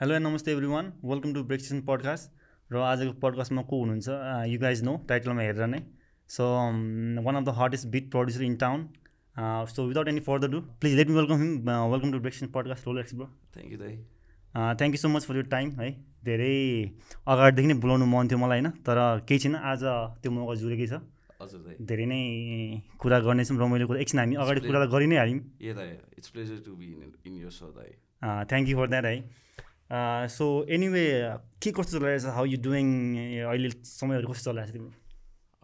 Hello and नमस्ते everyone welcome to ब्रेक्सेसन podcast र आजको पडकास्टमा को हुनुहुन्छ? यु गाइज नो टाइटलमा हेरेर नै। So one of the hottest beat producer in town so without any further do please let me welcome him welcome to ब्रेक्सेसन podcast Roll X bro thank you दाइ thank you so much for your time है। धेरै अगाडिदेखि नै बोलाउनु मन थियो मलाई होइन? तर केही छैन। आज त्यो मौका जुरेकै छ। धेरै नै कुरा गर्ने छौँ रमाइलो कुरा एकछिन हामी अगाडि कुरा त गरि नै हाल्यौँ थ्याङ्क यू फर द्याट है। सो एनिवे के कस्तो चलाइरहेछ? हाउ यु डुइङ अहिले समयहरू कस्तो चलाइरहेछ तिम्रो?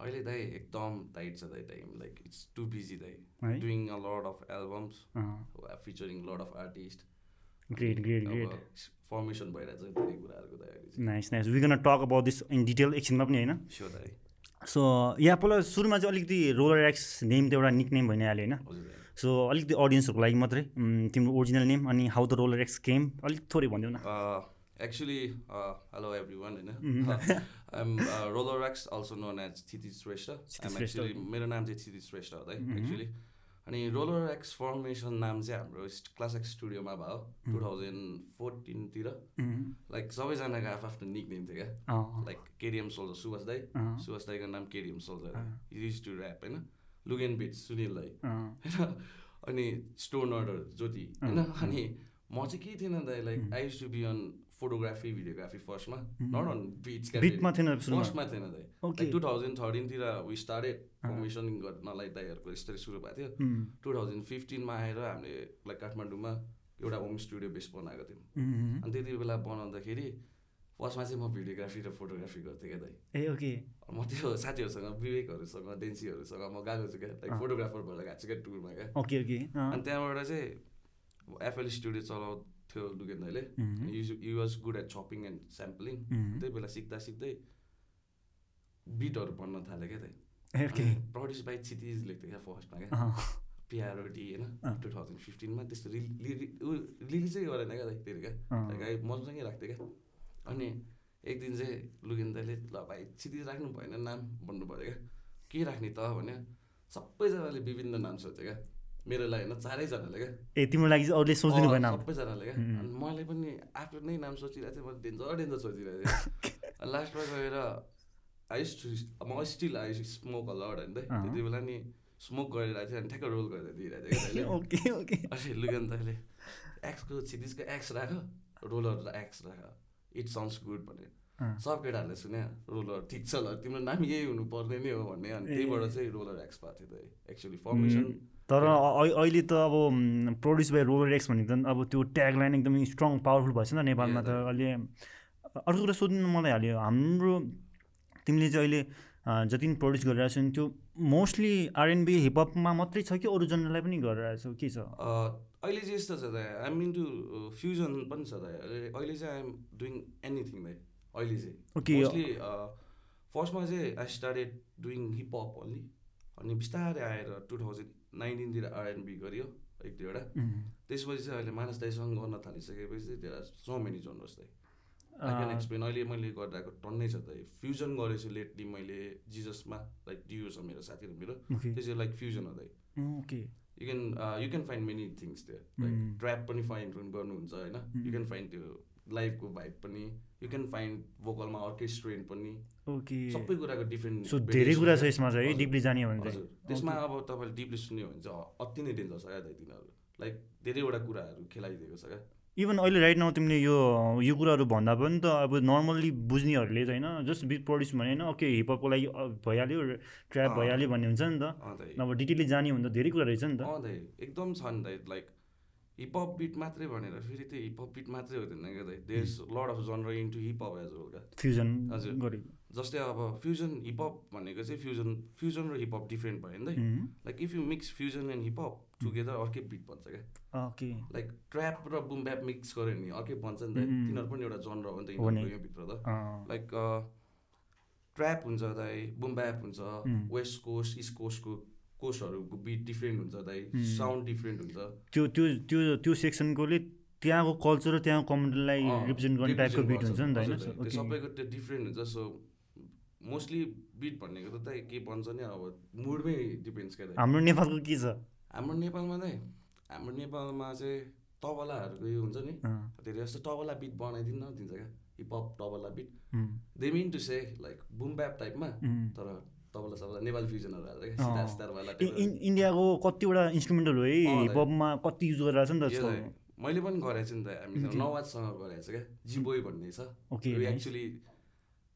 अहिले दाइ एकदम टाइट छ दाइ time like it's too busy दाइ. Doing a lot of albums featuring lot of artist great great great formation भइरहेको छ धेरै कुराहरूको दाइ nice nice we gonna talk about this in detail एकछिनमा पनि होइन? स्योर दाइ। सो यहाँ पहिला सुरुमा चाहिँ अलिकति रोलर एक्स नेम त एउटा निक नेम भइ नै हाल्यो होइन सो अलिकति अडियन्सहरूको लागि मात्रै तिम्रो ओरिजिनल नेम अनि how the Roller X came अलिक थोरै भनिदिउ न। एक्चुली हेलो एभ्री वान होइन? I'm Roller X also known as Sthiti Shrestha I'm. Actually मेरो नाम चाहिँ स्थिति श्रेष्ठ हो दाइ एक्चुली अनि रोलर एक्स फर्मेसन नाम चाहिँ हाम्रो क्लास एक्स स्टुडियोमा भयो टु थाउजन्ड फोर्टिनतिर लाइक सबैजनाको आफ्नो आफ्नो निक नेम थियो क्या। लाइक केडिएम सोल्जर सुभाष दाई सुभाष दाईको नाम KDM soldier used to rap होइन? लुगेन बिट सुनिल दाई। होइन अनि स्टोन अर्डर ज्योति। होइन? अनि म चाहिँ के थिएन दाइ like I used to be on photography videography फर्स्टमा नट अन बिटमा थिएन फर्स्टमा थिएन दाइ टु थाउजन्ड थर्टिनतिर वी स्टार्टेड फर्मेसन गर्नलाई दाइहरूको यस्तरी सुरु भएको थियो। टु थाउजन्ड फिफ्टिनमा आएर हामीले लाइक काठमाडौँमा एउटा होम स्टुडियो बेस बनाएको थियौँ। अनि त्यति बेला बनाउँदाखेरि फर्स्टमा चाहिँ म भिडियोग्राफी र फोटोग्राफी गर्थेँ क्या दाइ। ए ओके। म त्यो साथीहरूसँग विवेकहरूसँग डेन्सीहरूसँग म गएको छु क्या। लाइक फोटोग्राफर भएर गएको छु क्या टुरमा क्या। Okay okay. अनि त्यहाँबाट चाहिँ एफएल स्टुडियो चलाउँथ्यो लुकेन दाइले। You was good at chopping and sampling त्यही बेला सिक्दा सिक्दै बिटहरू पढ्न थालेँ क्या दाइ। ओके। प्रड्युस बाई क्षितिज लेख्थेँ क्या फर्स्टमा क्या। पिआरओडी होइन टु थाउजन्ड फिफ्टिनमा त्यस्तो रिलिजै गरेन क्या दाइ फेरि क्या। मजासँगै राख्थेँ क्या। अनि एक दिन चाहिँ लुकेन दाइले ल भाइ क्षितिज राख्नु भएन नाम भन्नु पऱ्यो क्या। के राख्ने त? भने सबैजनाले विभिन्न नाम सोध्थ्यो क्या। मेरो लागि होइन चारैजनाले क्या। ए तिम्रो लागि अरूले सोचिदिनु भएन सबैजनाले क्या। अनि मैले पनि आफ्नो नै नाम सोचिरहेको थिएँ मैले डेन्जर डेन्जर सोचिरहेको थिएँ। लास्टमा गएर आई टु म स्टिल आई स्मोक अलर्ड होइन त। त्यति बेला नि स्मोक गरिरहेको थिएँ अनि ठ्याक्क रोल गरेर दिइरहेको थिएँ क्या दाइले। Okay okay. अनि लुगन तैँले एक्सको छिदिसको एक्स राख। रोलर एक्स राख। इट साउन्ड्स गुड भने सब केटाहरूले सुने रोलर ठिक छ ल तिम्रो नाम यही हुनुपर्ने नै हो भन्ने। अनि त्यहीबाट चाहिँ रोलर एक्स भएको थियो त एक्चुली फर्मेसन तर अहिले त अब प्रड्युस बाई रोलर एक्स भनेको त अब त्यो ट्याग लाइन एकदमै स्ट्रङ पावरफुल भएछ नि त नेपालमा त अहिले। अर्को कुरा सोध्नु मलाई हाल्यो हाम्रो तिमीले चाहिँ अहिले जति पनि प्रड्युस गरिरहेको छौ नि त्यो मोस्टली आरएनबी हिपहपमा मात्रै छ कि अरू जनरलाई पनि गरिरहेको छौ? के छ? अहिले चाहिँ यस्तो छ दाइ आइम इन्टु फ्युजन पनि छ दाइ अहिले चाहिँ आइएम डुइङ एनिथिङ दाइ अहिले चाहिँ। मोस्टली फर्स्टमा चाहिँ I started doing hiphop only अनि बिस्तारै आएर टु थाउजन्ड नाइन्टिनतिर आरएनबी गरियो एक दुईवटा। त्यसपछि चाहिँ अहिले मानस दाइसँग गर्न थालिसकेपछि आर सो मेनी जनर्स दाइ आई क्यान एक्सप्लेन अहिले मैले गरिरहेको टन्नै छ दाइ फ्युजन गरेछु लेटली मैले जिजसमा लाइक डियो छ मेरो साथीहरू मेरो। त्यो चाहिँ लाइक फ्युजन हो दाइ you can you can find many things त्यो लाइक ट्र्याप पनि फाइन्ड गर्नुहुन्छ होइन? यु क्यान फाइन्ड त्यो लाइफको भाइब पनि. यु क्यान फाइन्ड भोकलमा अर्केस्ट्रेन्ट पनि. ओके सबै कुराको डिफ्रेन्ट सो धेरै कुरा छ यसमा चाहिँ डिपली जाने भने चाहिँ। त्यसमा अब तपाईँले डिपली सुन्यो भने चाहिँ अति नै डेन्जर छ क्या तिनीहरू। लाइक धेरैवटा कुराहरू खेलाइदिएको छ क्या? इभन अहिले राइट नाउ तिमीले यो यो कुराहरू भन्दा पनि त अब नर्मल्ली बुझ्नेहरूले चाहिँ होइन जस्ट बिट प्रड्युस भने होइन ओके हिपहपको लागि भइहाल्यो ट्र्याप भइहाल्यो भन्ने हुन्छ नि त। अब डिटेलली जाने हो भने त धेरै कुरा रहेछ नि त। एकदम छ नि दाइ लाइक हिपहप बिट मात्रै भनेर फेरि त्यो हिपहप बिट मात्रै हुँदैन क्या there is lot of genre into hip-hop as well क्या फ्युजन हजुर। जस्तै अब फ्युजन हिपहप भनेको चाहिँ फ्युजन फ्युजन र हिपहप डिफ्रेन्ट भयो नि उम्, like if you mix fusion and hip-hop together अर्कै बिट भन्छ क्या। लाइक ट्र्याप र बुम ब्याप मिक्स गऱ्यो भने अर्कै भन्छ नि त. तिनीहरू पनि एउटा जनर हो नि त त। लाइक ट्र्याप हुन्छ दाइ बुम ब्याप हुन्छ. वेस्ट कोस्ट इस्ट कोस्टको कोस्टहरूको बिट डिफ्रेन्ट हुन्छ दाइ साउन्ड डिफ्रेन्ट हुन्छ। त्यो त्यो त्यो त्यो सेक्सनकोले त्यहाँको कल्चर र त्यहाँको कम्युनिटीलाई रिप्रेजेन्ट गर्ने टाइपको बिट। हुन्छ नि त दाइ, होइन सबैको त्यो डिफ्रेन्ट हुन्छ सो मोस्टली बिट भनेको त दाइ के भन्छ नि अब मुडमै डिपेन्ड्स क्या दाइ। हाम्रो नेपालको के छ? हाम्रो नेपालमा चाहिँ हाम्रो नेपालमा चाहिँ तबलाहरूको यो हुन्छ नि धेरै जस्तो तबला बिट बनाइदिनु न दिन्छ क्या hiphop tabla beat they mean to say like boom bap टाइपमा तर तबला सबला नेपाली फ्युजनहरू सितारवाला इन्डियाको कतिवटा इन्स्ट्रुमेन्टल हो है हिपहपमा कति युज गरेर छ नि त मैले पनि गरेको छु नि त हामी नवाजसँग गरेको छ क्या। जिबोय भन्ने छ। एक्चुली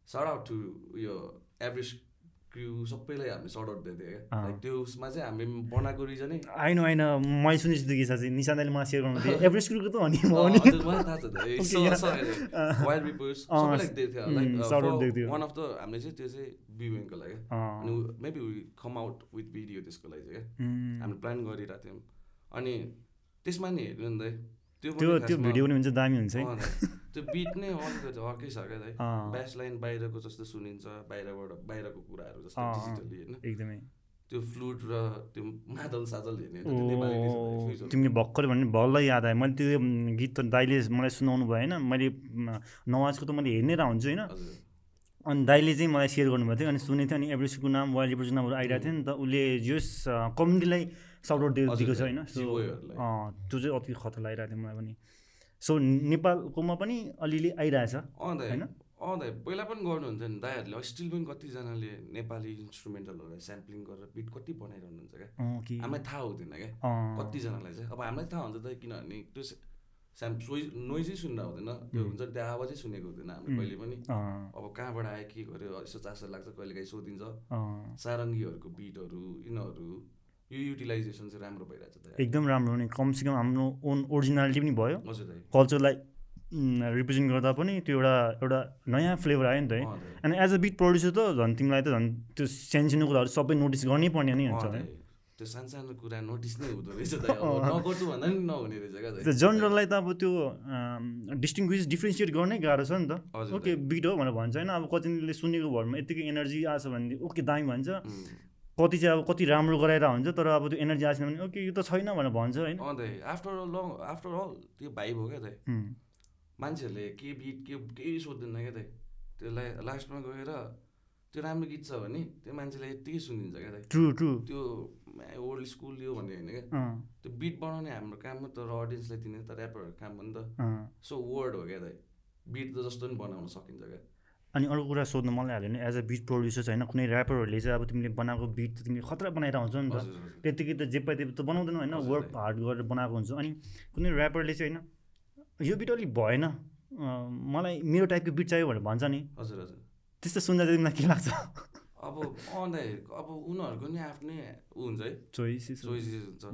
सर्ट आउट टु उयो एभरेज क्रिउ सबैलाई हामीले सर्ट आउट दिएको क्या। लाइक त्यो उसमा चाहिँ हामी बनाएको रिजनै आइन होइन मैले सुनेछु त्यो गीत चाहिँ निशानले मलाई सेयर गर्नु थियो। एभरेज क्रिउको त हो नि? मलाई थाहा छ वाइल्ड सबैलाई दिएको थियो। लाइक वान अफ द हामीले चाहिँ त्यो चाहिँ बिवेङको लागि। अनि maybe come out with video त्यसको लागि चाहिँ क्या। हामीले प्लान गरिरहेको थियौँ। अनि त्यसमा नि हेर्नु नि त्यो त्यो भिडियो पनि हुन्छ दामी हुन्छ है। त्यो बिट नै अलिकति अर्कै छ क्या ब्यास लाइन बाहिरको जस्तो सुनिन्छ बाहिरबाट बाहिरको कुराहरू जस्तो डिजिटली होइन एकदमै। त्यो फ्लुट र त्यो मादल सादल हेर्ने तिमीले भर्खर भने भल्लै याद आयो। मैले त्यो गीत त दाइले मलाई सुनाउनु भयो होइन मैले नवाजको त मैले हेर्ने र हुन्छु होइन। अनि दाइले चाहिँ मलाई सेयर गर्नुभएको थियो अनि सुनेको थियो अनि एभरेस्टको नाम वाइल्ड एभरेस्टको नामहरू आइरहेको थियो नि त उसले जस कम्युनिटीलाई सपोर्ट दिएको छ होइन। त्यो चाहिँ अति खतरा लागिरहेको थियो मलाई पनि। सो नेपालकोमा पनि अलिअलि आइरहेछ होइन? अँ दाइ पहिला पनि गर्नुहुन्छ नि दाइहरूले स्टिल पनि कतिजनाले नेपाली इन्स्ट्रुमेन्टलहरू स्याम्पलिङ गरेर बिट कति बनाइरहनुहुन्छ क्या? हामीलाई थाहा हुँदैन क्या? कतिजनालाई चाहिँ। अब हामीलाई थाहा हुन्छ त किनभने त्यो स्याम सोइ नोइजै सुन्दा हुँदैन। त्यो हुन्छ त्यो आवाजै सुनेको हुँदैन हामीले कहिले पनि। अब कहाँबाट आयो के गर्यो यसो चासो लाग्छ कहिले काहीँ सोधिन्छ। सारङ्गीहरूको बिटहरू यिनीहरू। यो युटिलाइजेसन चाहिँ राम्रो भइरहेको छ एकदम राम्रो हो नि कमसेकम हाम्रो ओन ओरिजिनालिटी पनि भयो। कल्चरलाई रिप्रेजेन्ट गर्दा पनि त्यो एउटा एउटा नयाँ फ्लेभर आयो नि त है। अनि एज अ बिट प्रड्युसर त झन् तिमीलाई त झन् त्यो सानसानो कुराहरू सबै नोटिस गर्नै पर्ने नै हुन्छ है त्यो सानसानो कुरा नोटिस नै हुँदो रहेछ नगर्छु भन्दा पनि नहुने रहेछ क्या जनरललाई त अब त्यो डिस्टिङ्विस डिफ्रेन्सिएट गर्नै गाह्रो छ नि त। ओके बिट हो भनेर भन्छ होइन। अब कतिले सुनेको भरमा यतिकै एनर्जी आएको छ भने ओके दामी भन्छ। कति चाहिँ अब कति राम्रो गराएर हुन्छ तर अब त्यो एनर्जी आएन भने ओके यो त छैन भनेर भन्छ होइन। After all long after all त्यो भाइ भयो क्या त मान्छेहरूले के बिट के केही सोध्दैन क्या त त्यसलाई लास्टमा गएर त्यो राम्रो गीत छ भने त्यो मान्छेले यत्तिकै सुनिदिन्छ क्या त ट्रु ट्रु त्यो ओल्ड स्कुल यो भन्ने होइन क्या। त्यो बिट बनाउने हाम्रो काम हो त र अडियन्सलाई दिने त ऱ्यापरहरूको काम हो नि त। सो वर्ड हो क्या त बिट त जस्तो पनि बनाउन सकिन्छ क्या। अनि अर्को कुरा सोध्नु मलाई हाल्यो भने एज अ बिट प्रड्युसर होइन कुनै ऱ्यापरहरूले चाहिँ अब तिमीले बनाएको बिट त तिमीले खतरा बनाएर आउँछ नि त। त्यतिकै त जे पाइ त बनाउँदैन होइन वर्क हार्ड गरेर बनाएको हुन्छ। अनि कुनै ऱ्यापरले चाहिँ होइन यो बिट अलिक भएन मलाई मेरो टाइपको बिट चाहियो भनेर भन्छ नि। हजुर हजुर। त्यस्तो सुन्दा चाहिँ तिमीलाई के लाग्छ? अब अब उनीहरूको नि आफ्नै ऊ हुन्छ है। चोइसेस चोइसेस हुन्छ।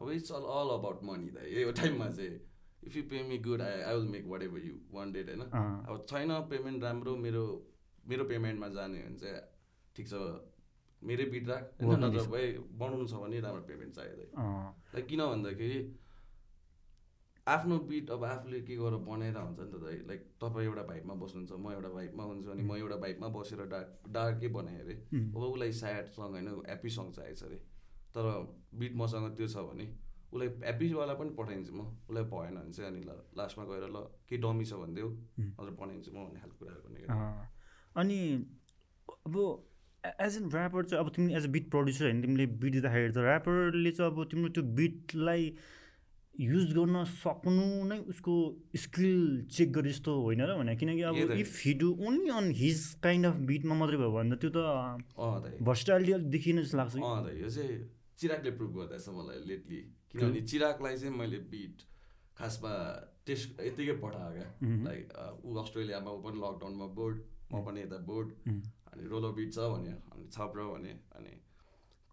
अब it's all all about money त यो टाइममा चाहिँ। If you pay me good I I will make whatever you want dead होइन अब छैन पेमेन्ट राम्रो मेरो मेरो पेमेन्टमा जाने भने चाहिँ ठिक छ मेरै बिट राख। होइन नत्र भाइ बनाउनु छ भने राम्रो पेमेन्ट चाहियो लाइक किन भन्दाखेरि आफ्नो बिट अब आफूले के गरेर बनाएर हुन्छ नि त दाइ लाइक तपाईँ एउटा भाइबमा बस्नुहुन्छ म एउटा भाइबमा हुन्छु अनि म एउटा भाइबमा बसेर डार्क डार्कै बनाएँ अरे। अब उसलाई स्याड सङ होइन ह्याप्पी सङ चाहिएको छ अरे। तर बिट मसँग त्यो छ भने उसलाई ह्याप्पीवाला पनि पठाइदिन्छु म। उसलाई भएन भने चाहिँ अनि ल लास्टमा गएर ल के डमी छ भनिदेऊ हजुर बनाइदिन्छु म भन्ने खालको कुराहरू गर्ने अनि अब एज एन ऱ्यापर चाहिँ अब तिमी एज अ बिट प्रड्युसर होइन तिमीले बिट दिँदाखेरि त ऱ्यापरले चाहिँ अब तिम्रो त्यो बिटलाई युज गर्न सक्नु नै उसको स्किल चेक गरे जस्तो होइन र भने। किनकि अब if he do only on his kind of बिटमा मात्रै भयो भने त त्यो त भर्सटालिटी अलिक देखिन जस्तो लाग्छ यो चाहिँ चिरागले प्रुभ गर्दैछ मलाई लेटली किनभने चिरागलाई चाहिँ मैले बिट खासमा टेस्ट यतिकै पठाएको क्या लाइक ऊ अस्ट्रेलियामा ऊ पनि लकडाउनमा बोर्ड म पनि यता बोर्ड अनि रोलो बिट छ भने अनि छप्र भने अनि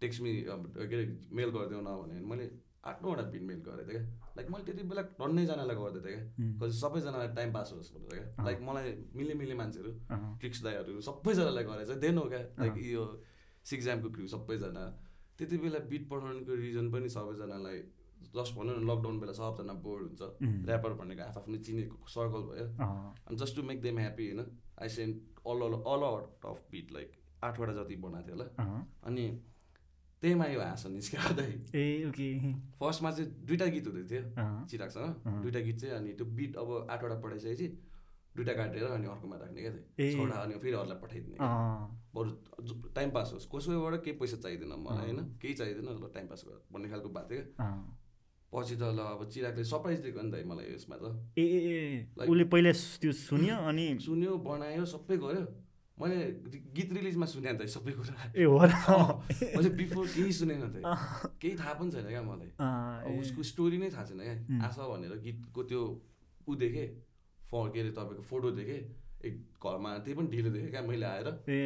टेक्स्ट मी के अरे मेल गरिदेऊ न भने मैले आठ नौवटा बिट मेल गरेको थिएँ क्या। लाइक मैले त्यति बेला टन्नैजनालाई गर्दै थिएँ क्या। कति सबैजनालाई टाइम पास होस् भनेर क्या। लाइक मलाई मिले मिले मान्छेहरू ट्रिक्स दाईहरू सबैजनालाई गरेको छ देन हो क्या लाइक यो सिक्जामको क्रिउ सबैजना त्यति बेला बिट पठाउनुको रिजन पनि सबैजनालाई जस्ट भनौँ न लकडाउन बेला सबजना बोर्ड हुन्छ। ऱ्यापर भनेको आफ आफ्नो चिनेको सर्कल भयो। अनि just to make them happy होइन? I sent all all all out of beat like आठवटा जति बनाएको थियो होला। अनि त्यहीमा यो हाँस निस्क्यो ए ओके। फर्स्टमा चाहिँ दुइटा गीत हुँदै थियो चिरागसँग। दुइटा गीत चाहिँ अनि त्यो बिट अब आठवटा पठाइसकेपछि दुइटा काटेर अनि अर्कोमा राख्ने क्या थियो अनि फेरि अरूलाई पठाइदिने। बरु टाइम पास होस्। कसैबाट केही पैसा चाहिँदैन मलाई होइन? केही चाहिँदैन ल टाइम पास गर भन्ने खालको भएको थियो। क्या पछि त ल अब चिरागले सरप्राइज दिएको नि त मलाई यसमा त। ए ए उसले पहिला त्यो सुन्यो अनि सुन्यो बनायो सबै गर्यो। मैले गीत रिलिजमा सुने त सबै कुरा। ए हो मैले बिफोर केही सुनेन त केही थाहा पनि छैन क्या मलाई। उसको स्टोरी नै थाहा छैन. क्या। आशा भनेर गीतको त्यो ऊ देखेँ। फ के अरे तपाईँको फोटो देखेँ। घरमा त्यही पनि ढिलो देखेँ क्या मैले आएर ए।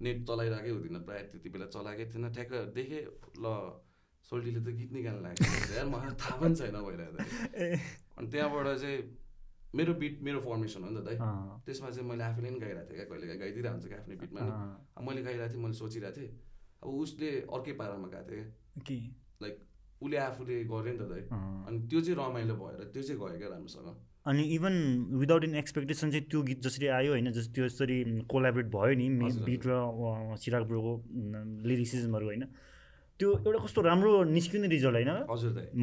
नेट चलाइरहेकै हुँदिनँ प्रायः त्यति बेला चलाएकै थिएन ठ्याक्क देखेँ ल सोल्टीले त गीत निकाल्न लाग्यो यार मलाई थाहा पनि छैन भइरहेको ए। अनि त्यहाँबाट चाहिँ मेरो बिट मेरो फर्मेसन हो नि त दाइ त्यसमा चाहिँ मैले आफैले पनि गाइरहेको थिएँ क्या कहिले काहीँ गाइदिरहेको हुन्छ क्या आफ्नै बिटमा मैले गाइरहेको थिएँ मैले सोचिरहेको थिएँ। अब उसले अर्कै पारामा गएको थिएँ के? लाइक उसले आफूले गर्यो नि त दाइ। अनि त्यो चाहिँ रमाइलो भएर त्यो चाहिँ गयो क्या राम्रोसँग। अनि इभन विदाउट इन एक्सपेक्टेसन चाहिँ त्यो गीत जसरी आयो होइन जस त्यो जसरी कोलाबरेट भयो नि बिट र चिराग ब्रोको लिरिसिजमहरू होइन त्यो एउटा कस्तो राम्रो निस्किने रिजल्ट होइन।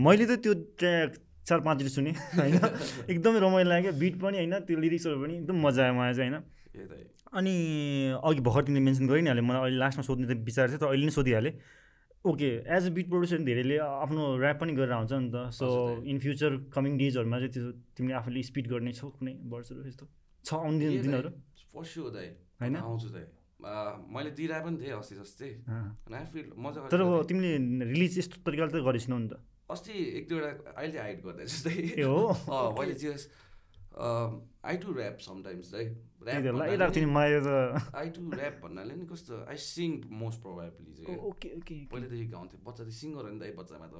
मैले त त्यो ट्र्याक चार पाँचचोटि सुनेँ होइन। एकदमै रमाइलो लाग्यो बिट पनि होइन त्यो लिरिक्सहरू पनि एकदम मजा आयो मलाई चाहिँ होइन। अनि अघि भर्खर तिमीले मेन्सन गरि नै हाल्यो मलाई अहिले लास्टमा सोध्ने त विचार थियो तर अहिले नै सोधिहालेँ। Okay as a beat producer धेरैले आफ्नो ऱ्याप पनि गरेर हुन्छ नि त। सो। इन फ्युचर कमिङ डेजहरूमा चाहिँ त्यो तिमीले आफूले स्पिड गर्ने छौ कुनै वर्षहरू यस्तो? छ आउने दिन- दिनहरू? होइन? आउँछु मैले दिइरहेको पनि थिएँ अस्ति जस्तै मजा तर तिमीले रिलिज यस्तो तरिकाले त गरेछौ नि त। अस्ति एक दुईवटा अहिले हाइड गर्दा जस्तै। हो? मैले आई टु ऱ्याप समटाइम्स है त थियो नि मलाई त। आई टु ऱ्याप भन्नाले नि कस्तो आई सिङ मोस्ट प्रोभाबली चाहिँ। ओके ओके पहिलेदेखि गाउँथेँ बच्चा चाहिँ सिङ्गर हो नि त बच्चामा त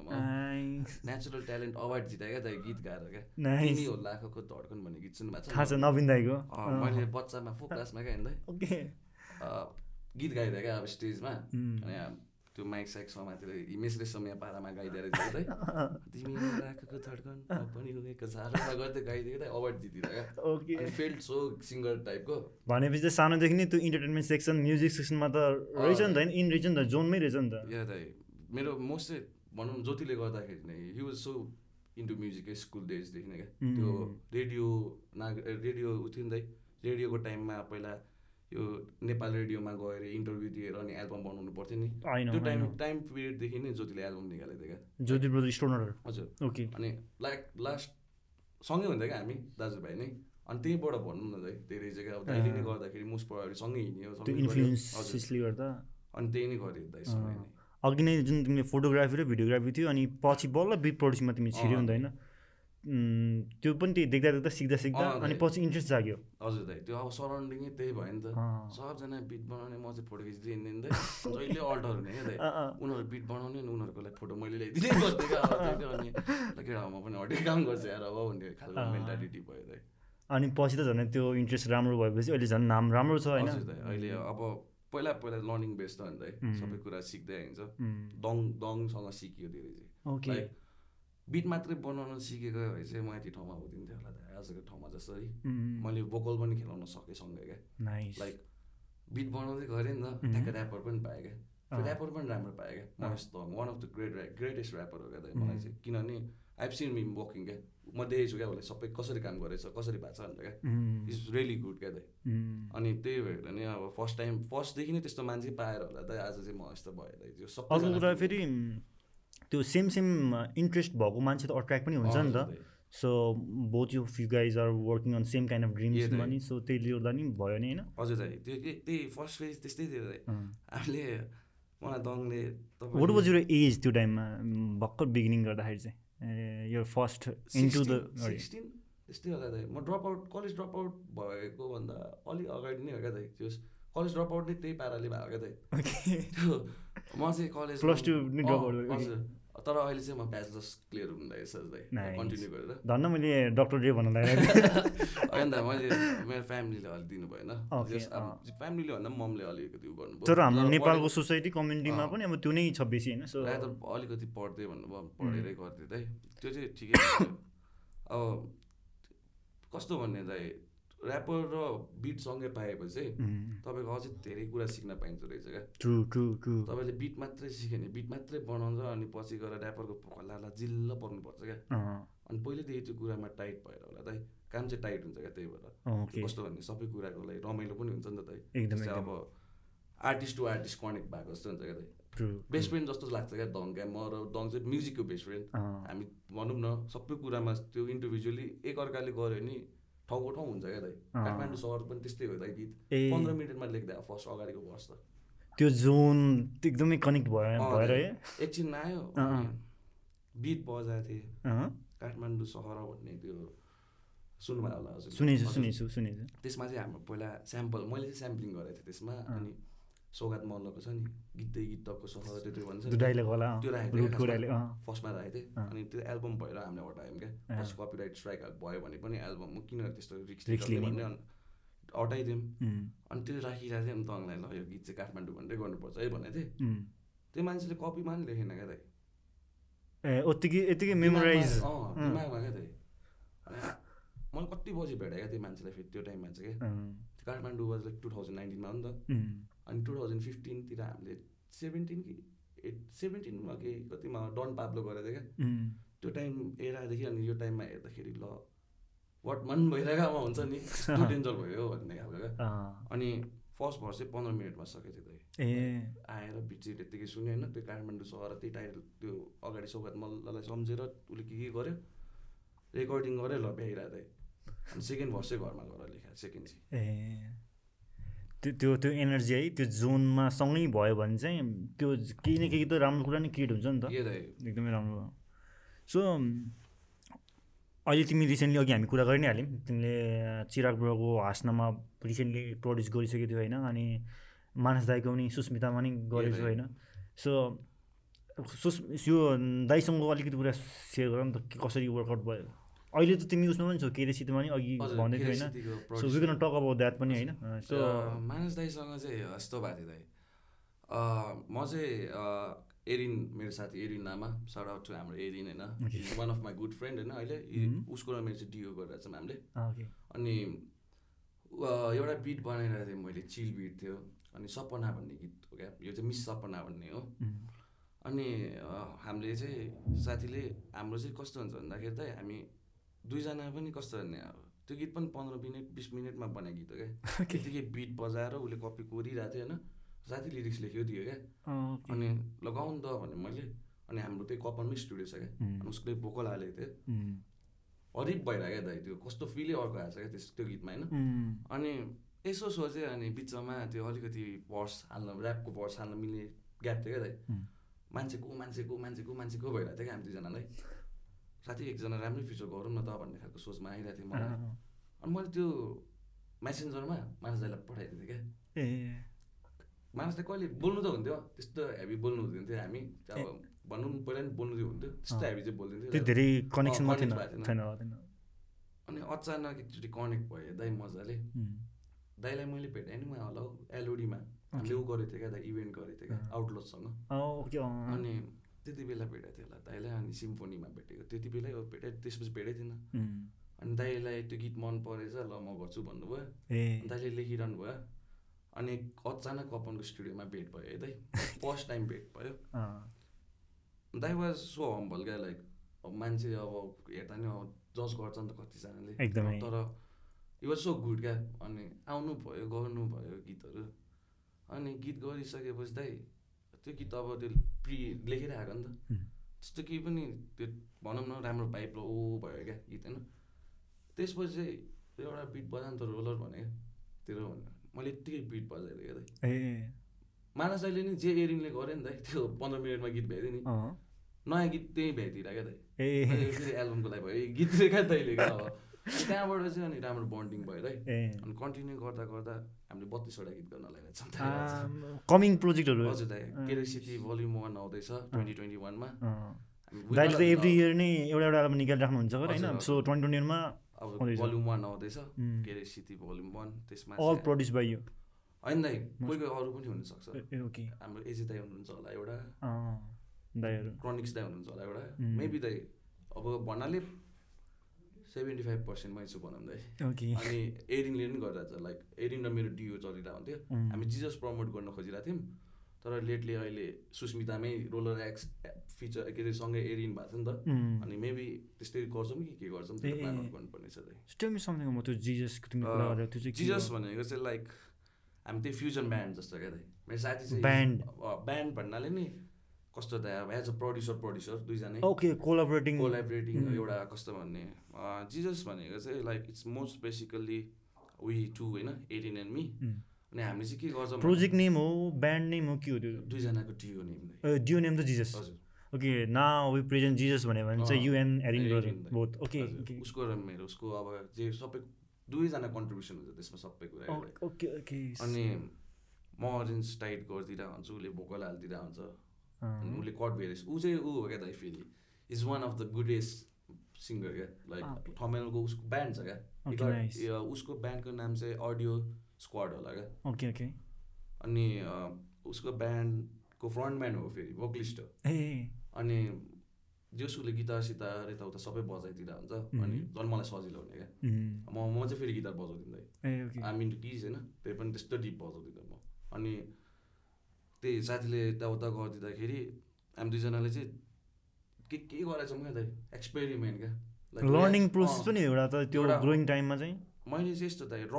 नेचुरल ट्यालेन्ट अवार्ड जितायो क्या त गीत गाएर क्या। तिमी हो लाखको धड्कन भन्ने गीत सुन्नुभएको थाहा छ नवीन दाईको। मैले बच्चामा फो क्लासमा क्या ओके। गीत गाइदिएँ क्या अब स्टेजमा. अनि त्यो माइक साइक समातेर हिमेशले समय पारामा गाइदिएर जित्दै तिमी हो लाखको धड्कन म पनि गर्दै गाइदिएको त अवार्ड जितिरहेको ओके। फिल्ड सो सिङ्गर टाइपको भनेपछि चाहिँ सानोदेखि नै त्यो इन्टरटेनमेन्ट सेक्सन म्युजिक सेक्सनमा त रहेछ नि त होइन? इन रहेछ नि त जोनमै रहेछ नि त। या दाइ मेरो मोस्ट चाहिँ भनौँ ज्योतिले गर्दाखेरि नै हि वाज सो इन्टु म्युजिकै स्कुल डेजदेखि नै क्या. त्यो रेडियो नाग रेडियो उ थियो नि दाइ रेडियोको टाइममा पहिला यो नेपाल रेडियोमा गएर इन्टरभ्यू दिएर अनि एल्बम बनाउनु पर्थ्यो नि। त्यो टाइम टाइम पिरियडदेखि नै ज्योतिले एल्बम निकालेको थियो क्या। Jyoti brother stoner. हजुर। ओके। अनि लाइक लास्ट सँगै हुन्थ्यो क्या हामी दाजुभाइ नै। अनि त्यहीँबाट भनौँ न दाइ धेरै जग्गा अब दाइले नै। गर्दाखेरि मोस्ट प्रभावली सँगै हिँड्यो अनि त्यही नै गऱ्यो दाइ सँगै अँ। नै अघि नै जुन तिमीले फोटोग्राफी र भिडियोग्राफी थियो अनि पछि बल्ल बिट प्रड्युसमा तिमी छिर्यो अँ। त्यो पनि त्यही देख्दा देख्दा सिक्दा सिक्दा अनि। पछि इन्ट्रेस्ट जाग्यो। हजुर दाइ त्यो अब सराउन्डिङै त्यही भयो नि त। सबजना बिट बनाउने म चाहिँ फोटो खिच्दै हिँड्दै जहिले अल्टर हुने क्या दाइ। उनीहरू बिट बनाउने अनि उनीहरूको लागि फोटो मैले ल्याइदिने गर्थेँ अनि। केटा म पनि हटेर काम गर्छु यार अब भन्ने खालको। मेन्टालिटी भयो दाइ अनि पछि त झन् त्यो इन्ट्रेस्ट राम्रो भएपछि अहिले झन् नाम राम्रो छ होइन। अहिले अब पहिला पहिला लर्निङ बेस त उम्. सबै कुरा सिक्दै उम्, दङ दङसँग सिकियो धेरै चाहिँ। बिट मात्रै बनाउन सिकेको भए चाहिँ म यति ठाउँमा हुँदिन्थेँ होला आजको ठाउँमा जसरी। उम्, मैले भोकल पनि खेलाउन सकेँ सँगै क्या। नाइस लाइक बिट बनाउँदै गरेँ नि त. ट्याक्क ऱ्यापर पनि पाएँ क्या। ऱ्यापर पनि राम्रो पाएँ क्या। Mahesh तङ one of the great greatest rapper हो क्या मलाई. चाहिँ। किनभने आइभ सिन मिम वर्किङ क्या। म देखेछु क्या उसले सबै कसरी काम गरेछ कसरी भएको छ भनेर क्या। इज रियली गुड क्या दाइ अनि त्यही भएर नि अब फर्स्ट टाइम फर्स्टदेखि नै त्यस्तो मान्छे पाएर होला दाइ आज चाहिँ म यस्तो भयो दाइ त्यो अर्को सबै फेरि त्यो सेम सेम इन्ट्रेस्ट भएको मान्छे त अट्र्याक्ट पनि हुन्छ नि त. So both you few guys are working on same kind of ड्रिम्समा दाइ। नि सो त्यसले गर्दा नि भयो नि होइन? हजुर दाइ त्यो त्यही फर्स्ट फेज त्यस्तै थियो दाइ। हामीले मलाई दङले वाट वाज युर एज त्यो टाइममा भर्खर बिगिनिङ गर्दाखेरि चाहिँ। यो फर्स्ट इन्टु द सिक्सटिन त्यस्तै होला दाइ म drop out college drop out भएको भन्दा अलिक अगाडि नै हो क्या दाइ त्यो कलेज ड्रप आउट नै त्यही पाराले भएको क्या दाइ त्यो म चाहिँ कलेज okay. हजुर। तर अहिले चाहिँ म ब्याचलर्स क्लियर दाइ Nice. कन्टिन्यू गरेर। धन्न मैले डक्टर डे भन्न लागेको होइन मैले मेरो फ्यामिलीले अलिक दिनु भएन। फ्यामिलीले भन्दा ममले अलिकति उ गर्नुभयो। तर हाम्रो नेपालको सोसाइटी कम्युनिटीमा। पनि अब त्यो नै छ बेसी होइन? सो अलिकति पढ्दै भन्नुभयो पढेरै गरिदियो दाइ त्यो चाहिँ ठिकै। अब कस्तो भन्ने दाइ ऱ्यापर र बिट सँगै पाएपछि चाहिँ तपाईँको अझै धेरै कुरा सिक्न पाइन्छ रहेछ क्या। ट्रु ट्रु ट्रु तपाईँले बिट मात्रै सिक्यो भने बिट मात्रै बनाउँछ अनि पछि गएर ऱ्यापरको खल्लालाई जिल्ल पर्नुपर्छ क्या। अनि पहिल्यैदेखि त्यो कुरामा टाइट भएर होला दाइ काम चाहिँ टाइट हुन्छ क्या त्यही भएर। कस्तो भन्ने सबै कुराको लागि रमाइलो पनि हुन्छ नि त एकदम अब आर्टिस्ट टु आर्टिस्ट कनेक्ट भएको जस्तो हुन्छ क्या बेस्ट फ्रेन्ड जस्तो लाग्छ क्या दङ क्या म र दङ चाहिँ म्युजिकको बेस्ट फ्रेन्ड हामी भनौँ न सबै कुरामा त्यो इन्डिभिजुअली एकअर्काले गऱ्यो भने ठाउँको ठाउँ हुन्छ क्या दाइ। काठमाडौँ सहर पनि त्यस्तै हो दाइ गीत। पन्ध्र मिनटमा लेख्दा फर्स्ट अगाडिको वर्ष। त त्यो जोन एकदमै कनेक्ट भयो भएर एकछिन आयो। बिट बजाएको थिएँ। काठमाडौँ सहर भन्ने त्यो सुन्नुभयो होला हजुर सुनेछु सुनेछु सुनेछु। त्यसमा चाहिँ हाम्रो पहिला स्याम्पल मैले चाहिँ स्याम्पलिङ गरेको थिएँ त्यसमा। अनि सौगात मल्लको छ नि। गीतै गीतको सहर त्यो त्यो भन्छ त्यो राखेको फर्स्टमा राखेको थिएँ अनि त्यो एल्बम भएर हामीले हटायौँ क्या। फर्स्ट कपिराइट स्ट्राइक भयो भने पनि एल्बम किन त्यस्तो रिक्स भन्ने हटाइदिउँ। अनि त्यो राखिरहेको थिएँ तँलाई ल यो गीत चाहिँ काठमाडौँ भनेरै गर्नुपर्छ है भनेको थिएँ। त्यो मान्छेले कपीमा पनि लेखेन क्या दाइ ए यत्तिकै यत्तिकै मेमोराइज दिमागमा क्या दाइ मैले कति बजी भेटेँ क्या त्यो मान्छेलाई फेरि त्यो टाइममा चाहिँ क्या। Kathmandu was like two thousand नाइन्टिनमा हो नि त। अनि टु थाउजन्ड फिफ्टिनतिर हामीले सेभेन्टिन कि एट सेभेन्टिनमा कि कतिमा डन पाब्लो गरेको थियो क्या। त्यो टाइम एरादेखि अनि यो टाइममा हेर्दाखेरि ल वाट मन भइरहेको हुन्छ नि। डेन्जर भयो भन्ने खालको क्या। अनि फर्स्ट भर्स चाहिँ पन्ध्र मिनटमा सकेको थियो ए। आएर बिचिट यत्तिकै सुन्यो होइन त्यो काठमाडौँ सहर त्यही टाइटल त्यो अगाडि सौगात मल्ललाई सम्झेर उसले के के गर्यो? रेकर्डिङ गरेँ ल भ्याइरहेको थिएँ। अनि सेकेन्ड भर्स चाहिँ घरमा गएर लेखाएको सेकेन्ड चाहिँ। ए। त्यो त्यो त्यो एनर्जी है त्यो जोनमा सँगै भयो भने चाहिँ त्यो केही न केही त राम्रो कुरा नै क्रिएट हुन्छ नि त। एकदमै राम्रो सो अहिले तिमी रिसेन्टली अघि हामी कुरा गरि नै हाल्यौँ तिमीले चिराग ब्रोको हाँस्नमा रिसेन्टली प्रड्युस गरिसकेको थियो होइन अनि मानस दाईको पनि सुस्मितामा नि गरेको होइन। सो सुस् यो दाईसँग अलिकति कुरा सेयर गर नि त कसरी वर्कआउट भयो? अहिले त तिमी उसमा पनि छौ केरेसीमा पनि अघि भन्दै थियो होइन। So we talk about that पनि होइन। सो मानस दाईसँग चाहिँ यस्तो भएको थियो दाई। म चाहिँ एरिन मेरो साथी एरिन लामा आउट टु हाम्रो एरिन होइन। One of my good friend होइन अहिले। उसको र मेरो चाहिँ डिओ गरेर छौँ हामीले। अनि एउटा बिट बनाइरहेको थिएँ मैले चिल बिट थियो। अनि सपना भन्ने गीत हो क्या। यो चाहिँ मिस सपना भन्ने हो। अनि हामीले चाहिँ साथीले हाम्रो चाहिँ कस्तो हुन्छ भन्दाखेरि चाहिँ हामी दुईजना पनि कस्तो भन्ने अब? त्यो गीत पनि पन्ध्र मिनट बिस मिनटमा बनाएको गीत हो क्या। त्यतिकै बिट बजाएर उसले कपी कोरिरहेको थियो होइन? साथी लिरिक्स लेख्यो दियो क्या। अनि लगाउनु त भने मैले। अनि हाम्रो त्यही कपनमै स्टुडियो छ क्या। अनि उसले भोकल हालेको थियो। हरिप भइरहेको क्या दाइ त्यो कस्तो फिलै अर्को आएको छ क्या त्यस त्यो गीतमा होइन? अनि यसो सोचेँ अनि बिचमा त्यो अलिकति पर्स हाल्न ऱ्यापको पर्स हाल्न मिल्ने ग्याप थियो क्या दाइ। मान्छेको मान्छेको मान्छेको मान्छेको भइरहेको थियो क्या हामी दुईजनालाई। साथी एकजना राम्रै फिचर गरौँ न त भन्ने खालको सोचमा आइरहेको थिएँ मलाई। अनि मैले त्यो मेसेन्जरमा मानस दाइलाई पठाइदिएको थिएँ क्या। ए। मानस दाइ कहिले बोल्नु त हुन्थ्यो। त्यस्तो हेभी बोल्नु हुँदैन थियो हामी। अब भनौँ पहिला नि बोल्नु थियो हुन्थ्यो। त्यस्तो हेभी चाहिँ बोल्दैन थियो। धेरै कनेक्सन अनि अचानक एकचोटि कनेक्ट भयो दाइ मजाले। दाइलाई मैले भेटाएँ नि होला हौ एलओडीमा हामीले ऊ गरेको थियो क्या दाइ इभेन्ट गरेको थियो क्या आउटलोसँग अनि त्यति बेला भेटेको थियो होला। दाइलाई अनि सिम्फोनीमा भेटेको। त्यति बेलै भेटेँ त्यसपछि भेटै थिएन अनि दाइलाई त्यो गीत मन परेछ ल म गर्छु भन्नुभयो। दाइले लेखिरहनु भयो। अनि अचानक कपनको स्टुडियोमा भेट भयो है दाइ फर्स्ट टाइम भेट भयो। दाइ वाज सो हम्बल क्या? लाइक अब मान्छे अब हेर्दा नि अब जज गर्छ नि त कतिजनाले। तर इट वाज सो गुड क्या? अनि आउनु भयो गर्नु भयो गीतहरू। अनि गीत गरिसकेपछि दाइ त्यो गीत अब त्यो प्रि लेखेर आएको नि त। त्यस्तो केही पनि त्यो भनौँ न राम्रो पाइप ओ भयो क्या गीत होइन। त्यसपछि चाहिँ एउटा बिट बजा नि त रोलर भने तेरो भन्यो। मैले यत्तिकै बिट बजाइदिएँ क्या ए। मानस अहिले नि जे एरिनले गऱ्यो नि त त्यो पन्ध्र मिनटमा गीत भ्याइदियो नि। नयाँ गीत त्यहीँ भ्याइदिएर क्या त। एल्बमको लागि भयो गीत क्या तैँले क्या त्यहाँबाट चाहिँ अनि राम्रो बन्डिङ भयो है। अनि कन्टिन्यू गर्दा गर्दा हामीले बत्तिसवटा गीत गर्न लगाएको कमिङ प्रोजेक्टहरू हजुर दाइ केरे सिटी भोल्युम वान आउँदैछ ट्वेन्टी ट्वेन्टी वानमा दाइले त एभ्री इयर नै एउटा एउटा एल्बम निकालिराख्नुहुन्छ होइन? सो ट्वेन्टी ट्वेन्टी वानमा अब भोल्युम वान आउँदैछ केरे सिटी भोल्युम वान त्यसमा अल प्रड्युस बाई यु होइन दाइ कोही कोही अरू पनि हुनसक्छ। हाम्रो एजी दाई हुनुहुन्छ होला एउटा। दाईहरू क्रोनिक्स दाई हुनुहुन्छ होला एउटा। मेबी दाइ अब भन्नाले सेभेन्टी फाइभ पर्सेन्ट मै छु भनौँ दाइ। अनि एरिङले पनि गरिरहेको छ लाइक एरिङ र मेरो डिओ चलिरहेको हुन्थ्यो। हामी जिजस प्रमोट गर्न खोजिरहेको थियौँ तर लेटली अहिले सुस्मितामै रोलर एक्स फिचर के अरे सँगै एरिन भएको छ नि त। अनि मेबी त्यस्तै गर्छौँ कि के गर्छौँ त्यो जिजस भनेको चाहिँ लाइक हामी त्यही फ्युजन ब्यान्ड जस्तो क्या मेरो साथी चाहिँ. ब्यान्ड भन्नाले नि कस्तो दाइ अब एज अ प्रड्युसर प्रड्युसर दुईजनै। Okay collaborating collaborating. एउटा कस्तो भन्ने जिजस भनेको चाहिँ like it's most basically we two होइन एटिन एन्ड मी अनि हामीले चाहिँ के गर्छौँ प्रोजेक्ट नेम हो ब्यान्ड नेम हो के हो त्यो? दुईजनाको टियो नेम डियो नेम त जिजस हजुर। ओके ना वी प्रेजेन्ट जिजस भन्यो भने चाहिँ युएन एरिन। बोथ ओके उसको र मेरो उसको अब जे सबै दुवैजना कन्ट्रिब्युसन हुन्छ त्यसमा सबै कुरा। ओके ओके अनि म अरेन्ज टाइट गरिदिरहेको हुन्छु उसले भोकल हालिदिरहेको हुन्छ। अनि उसले कट भेरिएस ऊ चाहिँ ऊ हो क्या दाइ फेरि is one of the goodest singer क्या लाइक थमेलको उसको ब्यान्ड छ क्या उसको ब्यान्डको नाम चाहिँ अडियो स्क्वाड होला क्या ओके ओके अनि उसको ब्यान्डको फ्रन्टम्यान हो फेरि भोकलिस्ट हो ए अनि जस उसले गिटार सितार यताउता सबै बजाइदिएर हुन्छ अनि. झन् मलाई सजिलो हुने क्या म म चाहिँ फेरि गिटार बजाउँदिनँ ओके आइ मिन किज होइन त्यही पनि त्यस्तो डिप बजाउँदिनँ म अनि त्यही साथीले यताउता गरिदिँदाखेरि हामी दुईजनाले चाहिँ के के गरेछौँ क्या? दाइ एक्सपेरिमेन्ट क्या लर्निङ प्रोसेस पनि एउटा त त्यो ग्रोइङ टाइममा चाहिँ। मैले चाहिँ यस्तो दाइ र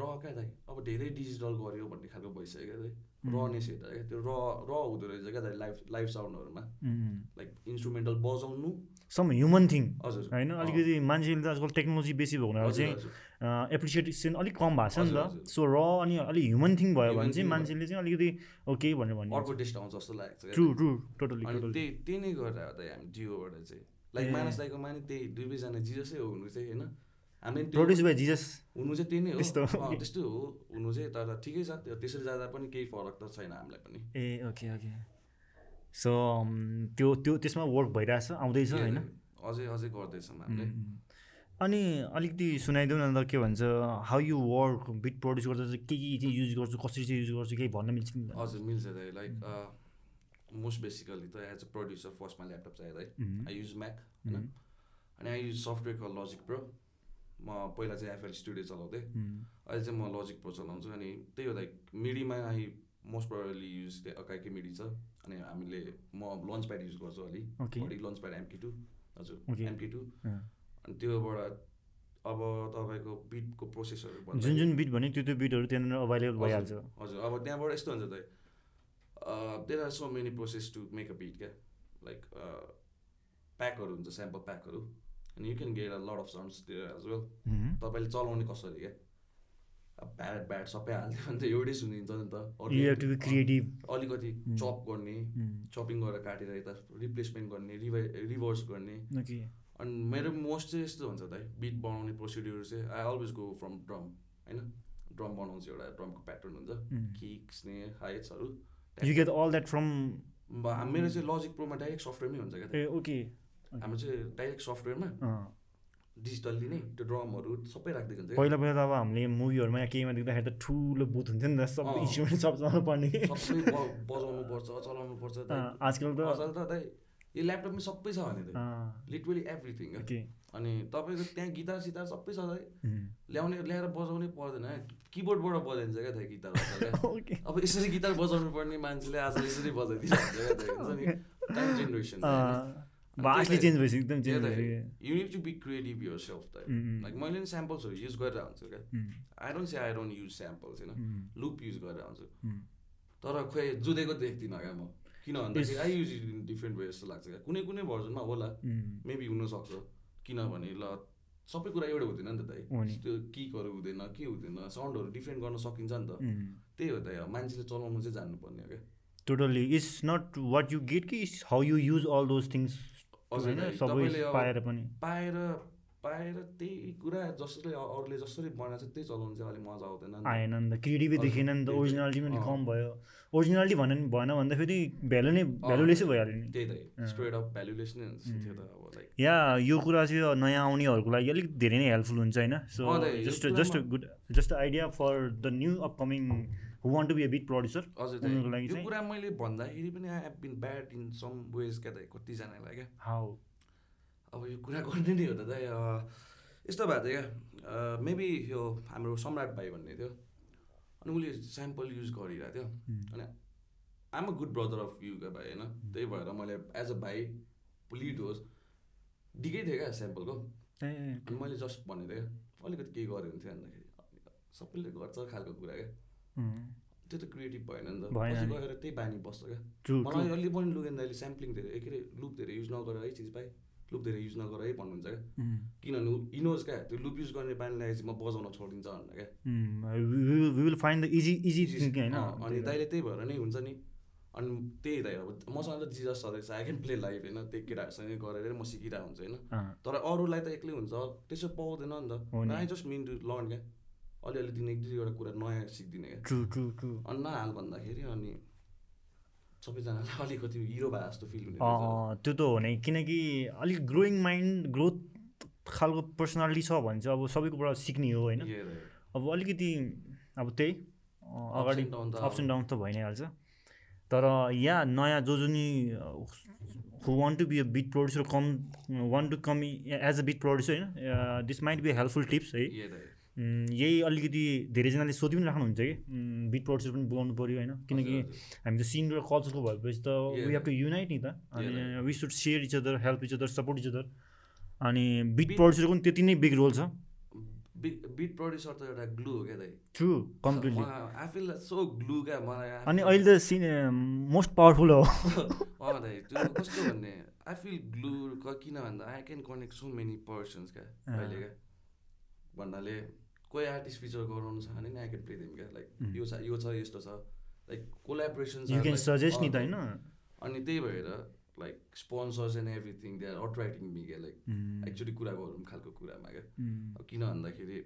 र क्या दाइ अब धेरै डिजिटल गऱ्यो भन्ने खालको भइसक्यो क्या दाइ रनेस हेर्दा क्या। त्यो र र हुँदो रहेछ क्या दाइ लाइभ लाइभ साउन्डहरूमा लाइक इन्स्ट्रुमेन्टल बजाउनु सम ह्युमन थिङ हजुर होइन? अलिकति मान्छेले त आजकल टेक्नोलोजी बेसी भएको हुनाले चाहिँ। एप्रिसिएसन अलिक कम भएको छ नि त। सो र अनि अलिक ह्युमन थिङ भयो भने चाहिँ। मान्छेले चाहिँ अलिकति ओके भनेर भन्ने अर्को टेस्ट आउँछ जस्तो लागेको छ क्या। ट्रु। ट्रु टोटली त्यही त्यही नै गरेर दाइ हामी डिओबाट चाहिँ लाइक। मानस दाइको मानि त्यही दुई दुईजना जिजसै हो हुनु चाहिँ होइन? हामी प्रोड्युस बाई जिजस हुनु चाहिँ त्यही नै हो। त्यस्तो। हो। अँ, त्यस्तो हो। हुनु चाहिँ तर ठिकै छ। त्यो त्यसरी जाँदा पनि केही फरक त छैन हामीलाई पनि। ए ओके ओके सो त्यो त्यो त्यसमा वर्क भइरहेछ आउँदैछ होइन? अझै अझै गर्दैछौँ हामीले उम्, अनि अलिकति सुनाइदेऊ न त के भन्छ how you work beat produce गर्दा चाहिँ के के चाहिँ युज गर्छु कसरी चाहिँ युज गर्छु केही भन्न मिल्छ मिल्दैन? हजुर मिल्छ दाइ लाइक मोस्ट बेसिकली त एज अ प्रड्युसर फर्स्टमा ल्यापटप चाहियो दाइ आई युज म्याक होइन? अनि I use software call Logic Pro म पहिला चाहिँ एफएल स्टुडियो चलाउँथेँ। अहिले चाहिँ म लजिक प्रो चलाउँछु अनि त्यही हो लाइक मिडीमा आई मोस्ट प्रब्लली युज अकाइकै मिडी छ। अनि हामीले म लन्च प्याड युज गर्छु अलि। बढी लन्च प्याड एमकी टू हजुर. MK two. अनि त्योबाट अब तपाईँको बिटको प्रोसेसहरू जुन जुन बिट भने त्यो त्यो बिटहरू त्यहाँनिर अभाइलेबल भइहाल्छ। हजुर अब त्यहाँबाट यस्तो हुन्छ त। There are so many process to make a beat क्या? लाइक प्याकहरू हुन्छ स्याम्पल प्याकहरू अनि you can get a lot of sounds त्यो एज वेल तपाईँले चलाउने कसरी क्या? अब ब्याट सबै हालिदियो भने त एउटै सुनिन्छ नि त। अँ, अलिकति. चप गर्ने उम्, चपिङ गरेर काटेर यता रिप्लेसमेन्ट गर्ने रिभाइ रिभर्स गर्ने। अनि मेरो मोस्ट चाहिँ यस्तो हुन्छ त बिट बनाउने प्रोसिड्युर चाहिँ I always go from drum होइन? ड्रम बनाउँछु एउटा ड्रमको प्याटर्न हुन्छ। किक स्नेर हाइट्सहरू मेरो चाहिँ लजिक प्रोमा डाइरेक्ट सफ्टवेयरमै हुन्छ क्या ओके हाम्रो चाहिँ डाइरेक्ट सफ्टवेयरमा डिजिटल्ली नै त्यो ड्रमहरू सबै राखिदिएको हुन्छ। पहिला पहिला त अब हामीले मुभीहरूमा या केहीमा देख्दाखेरि त ठुलो बुथ हुन्थ्यो नि त सब। इन्स्ट्रुमेन्ट सब चलाउनु पर्ने। सबै बजाउनु पर्छ चलाउनु पर्छ आजकल त अचल त यो ल्यापटपमै सबै छ भने त। लिटरली एभ्रिथिङ अनि तपाईँको त्यहाँ गिटार सितार सबै छ ल्याउने ल्याएर बजाउनै पर्दैन किबोर्डबाट बजाइन्छ क्या दाइ गिटार अब यसरी गिटार बजाउनु पर्ने मान्छेले आज यसरी हुन्छ नि? जेनेरेसन भास्टली चेन्ज भएपछि एकदम चेन्ज भयो you need to be creative yourself um, like मैले नि स्याम्पल्सहरू युज गरेर हुन्छु क्या I don't say I don't use samples होइन लुप युज गरेर हुन्छु तर खोइ जुदेको देख्दिनँ क्या म? किन भन्दाखेरि. I use it in different way जस्तो लाग्छ क्या? कुनै कुनै भर्जनमा होला। मेबी हुनसक्छ। किनभने ल सबै कुरा एउटै हुँदैन नि त। दाइ। त्यो किकहरू हुँदैन के हुँदैन साउन्डहरू डिफ्रेन्ट गर्न सकिन्छ नि त। उम्. त्यही हो त मान्छेले चलाउनु चाहिँ जान्नुपर्ने हो क्या? Totally it's not what you get कि it's how you use all those things हजुर पाएर पनि पाएर पाएर त्यही कुरा जसले अरूले जसरी बनाएको छ त्यही चलाउनु चाहिँ अलिक मजा आउँदैन नि त। आएन नि त क्रिएटिभै देखेन नि त। ओरिजिनालिटी पनि। कम भयो ओरिजिनालिटी भन भएन भन्दाखेरि भ्यालु नै भ्यालुलेसै भइहाल्यो नि त्यही त। स्ट्रेट अफ भ्यालुलेस नै त्यो त अब लाइक या यो कुरा चाहिँ नयाँ आउनेहरूको लागि अलिक धेरै नै हेल्पफुल हुन्छ होइन so just just good just idea for the new upcoming who want to be a beat producer हजुर लागि यो कुरा मैले भन्दाखेरि पनि I have been bad in some ways क्या दाइ कतिजनालाई क्या। हाउ अब यो कुरा गर्ने नै हो त यस्तो भएको थियो क्या। मेबी यो हाम्रो सम्राट भाइ भन्ने थियो। अनि उसले स्याम्पल युज गरिरहेको थियो। अनि am a good brother of you क्या भाइ होइन? त्यही भएर मैले एज अ भाइ लिड होस् दिएकै थिएँ क्या स्याम्पलको अनि मैले जस्ट भनेको थिएँ क्या। अलिकति केही भने थियो भन्दाखेरि। सबैले गर्छ खालको कुरा क्या। त्यो त क्रिएटिभ भएन नि त। पछि। गएर त्यही बानी बस्छ क्या। मलाई अहिले पनि लुगेन दाइले स्याम्पलिङ धेरै के अरे लुप धेरै युज नगर है चिज भाइ। लुप धेरै युज नगर है भन्नुहुन्छ क्या। किनभने इनोज क्या त्यो लुप युज गर्ने बानी लागेपछि म बजाउन छोडिन्छ भनेर क्या। होइन? अनि दाइले त्यही भएर नै हुन्छ नि। अनि त्यही दाइ अब मसँग त जिजस सधैँ आई क्यान प्ले लाइफ होइन? त्यही केटाहरूसँगै गरेर म सिकिरहेको हुन्छ होइन? तर अरूलाई त एक्लै हुन्छ। त्यसो पाउँदैन नि त। I just mean to learn क्या। अलिअलि दिन एक दुईवटा कुरा नयाँ सिक्दिनँ क्या। अनि नहाल भन्दाखेरि अनि सबैजनालाई अलिकति हिरो भए जस्तो फिल हुने त्यो त हो नै। किनकि अलिक ग्रोइङ माइन्ड ग्रोथ खालको पर्सनालिटी छ भने चाहिँ अब सबैकोबाट सिक्ने हो होइन. अब अलिकति अब त्यही। अगाडि अप्स एन्ड डाउन त भइ नै हाल्छ तर यहाँ नयाँ जो जो नि who want to be a beat producer come want to come as a beat producer होइन this might be helpful tips है? यही अलिकति धेरैजनाले सोधि पनि राख्नुहुन्छ कि? बिट प्रड्युसर पनि बोलाउनु पऱ्यो होइन? किनकि। हामी त सिन र कल्चरको भएपछि त वी हेभ टु युनाइट नि त। अनि. We should share each other help each other support each other अनि बिट प्रड्युसरको पनि त्यति नै बिग रोल छ। बिट प्रड्युसर त एउटा ग्लु हो क्या true completely I feel so glue क्या मलाई। अनि अहिले त सिन मोस्ट पावरफुल हो। दाइ त्यो कस्तो भन्ने? आई फिल ग्लु किन भन्दा I can connect so many persons क्या। अहिले क्या। भन्नाले कोही आर्टिस्ट फिचर गराउनु छ भने आई क्यान प्ले देम क्या। Like um. यो छ यो छ यस्तो छ। लाइक कोलाबरेसन सजेस्ट नि त होइन। अनि त्यही भएर like sponsors and everything they are attracting me क्या। लाइक एक्चुली कुरा गरौँ खालको कुरामा क्या। अब किन भन्दाखेरि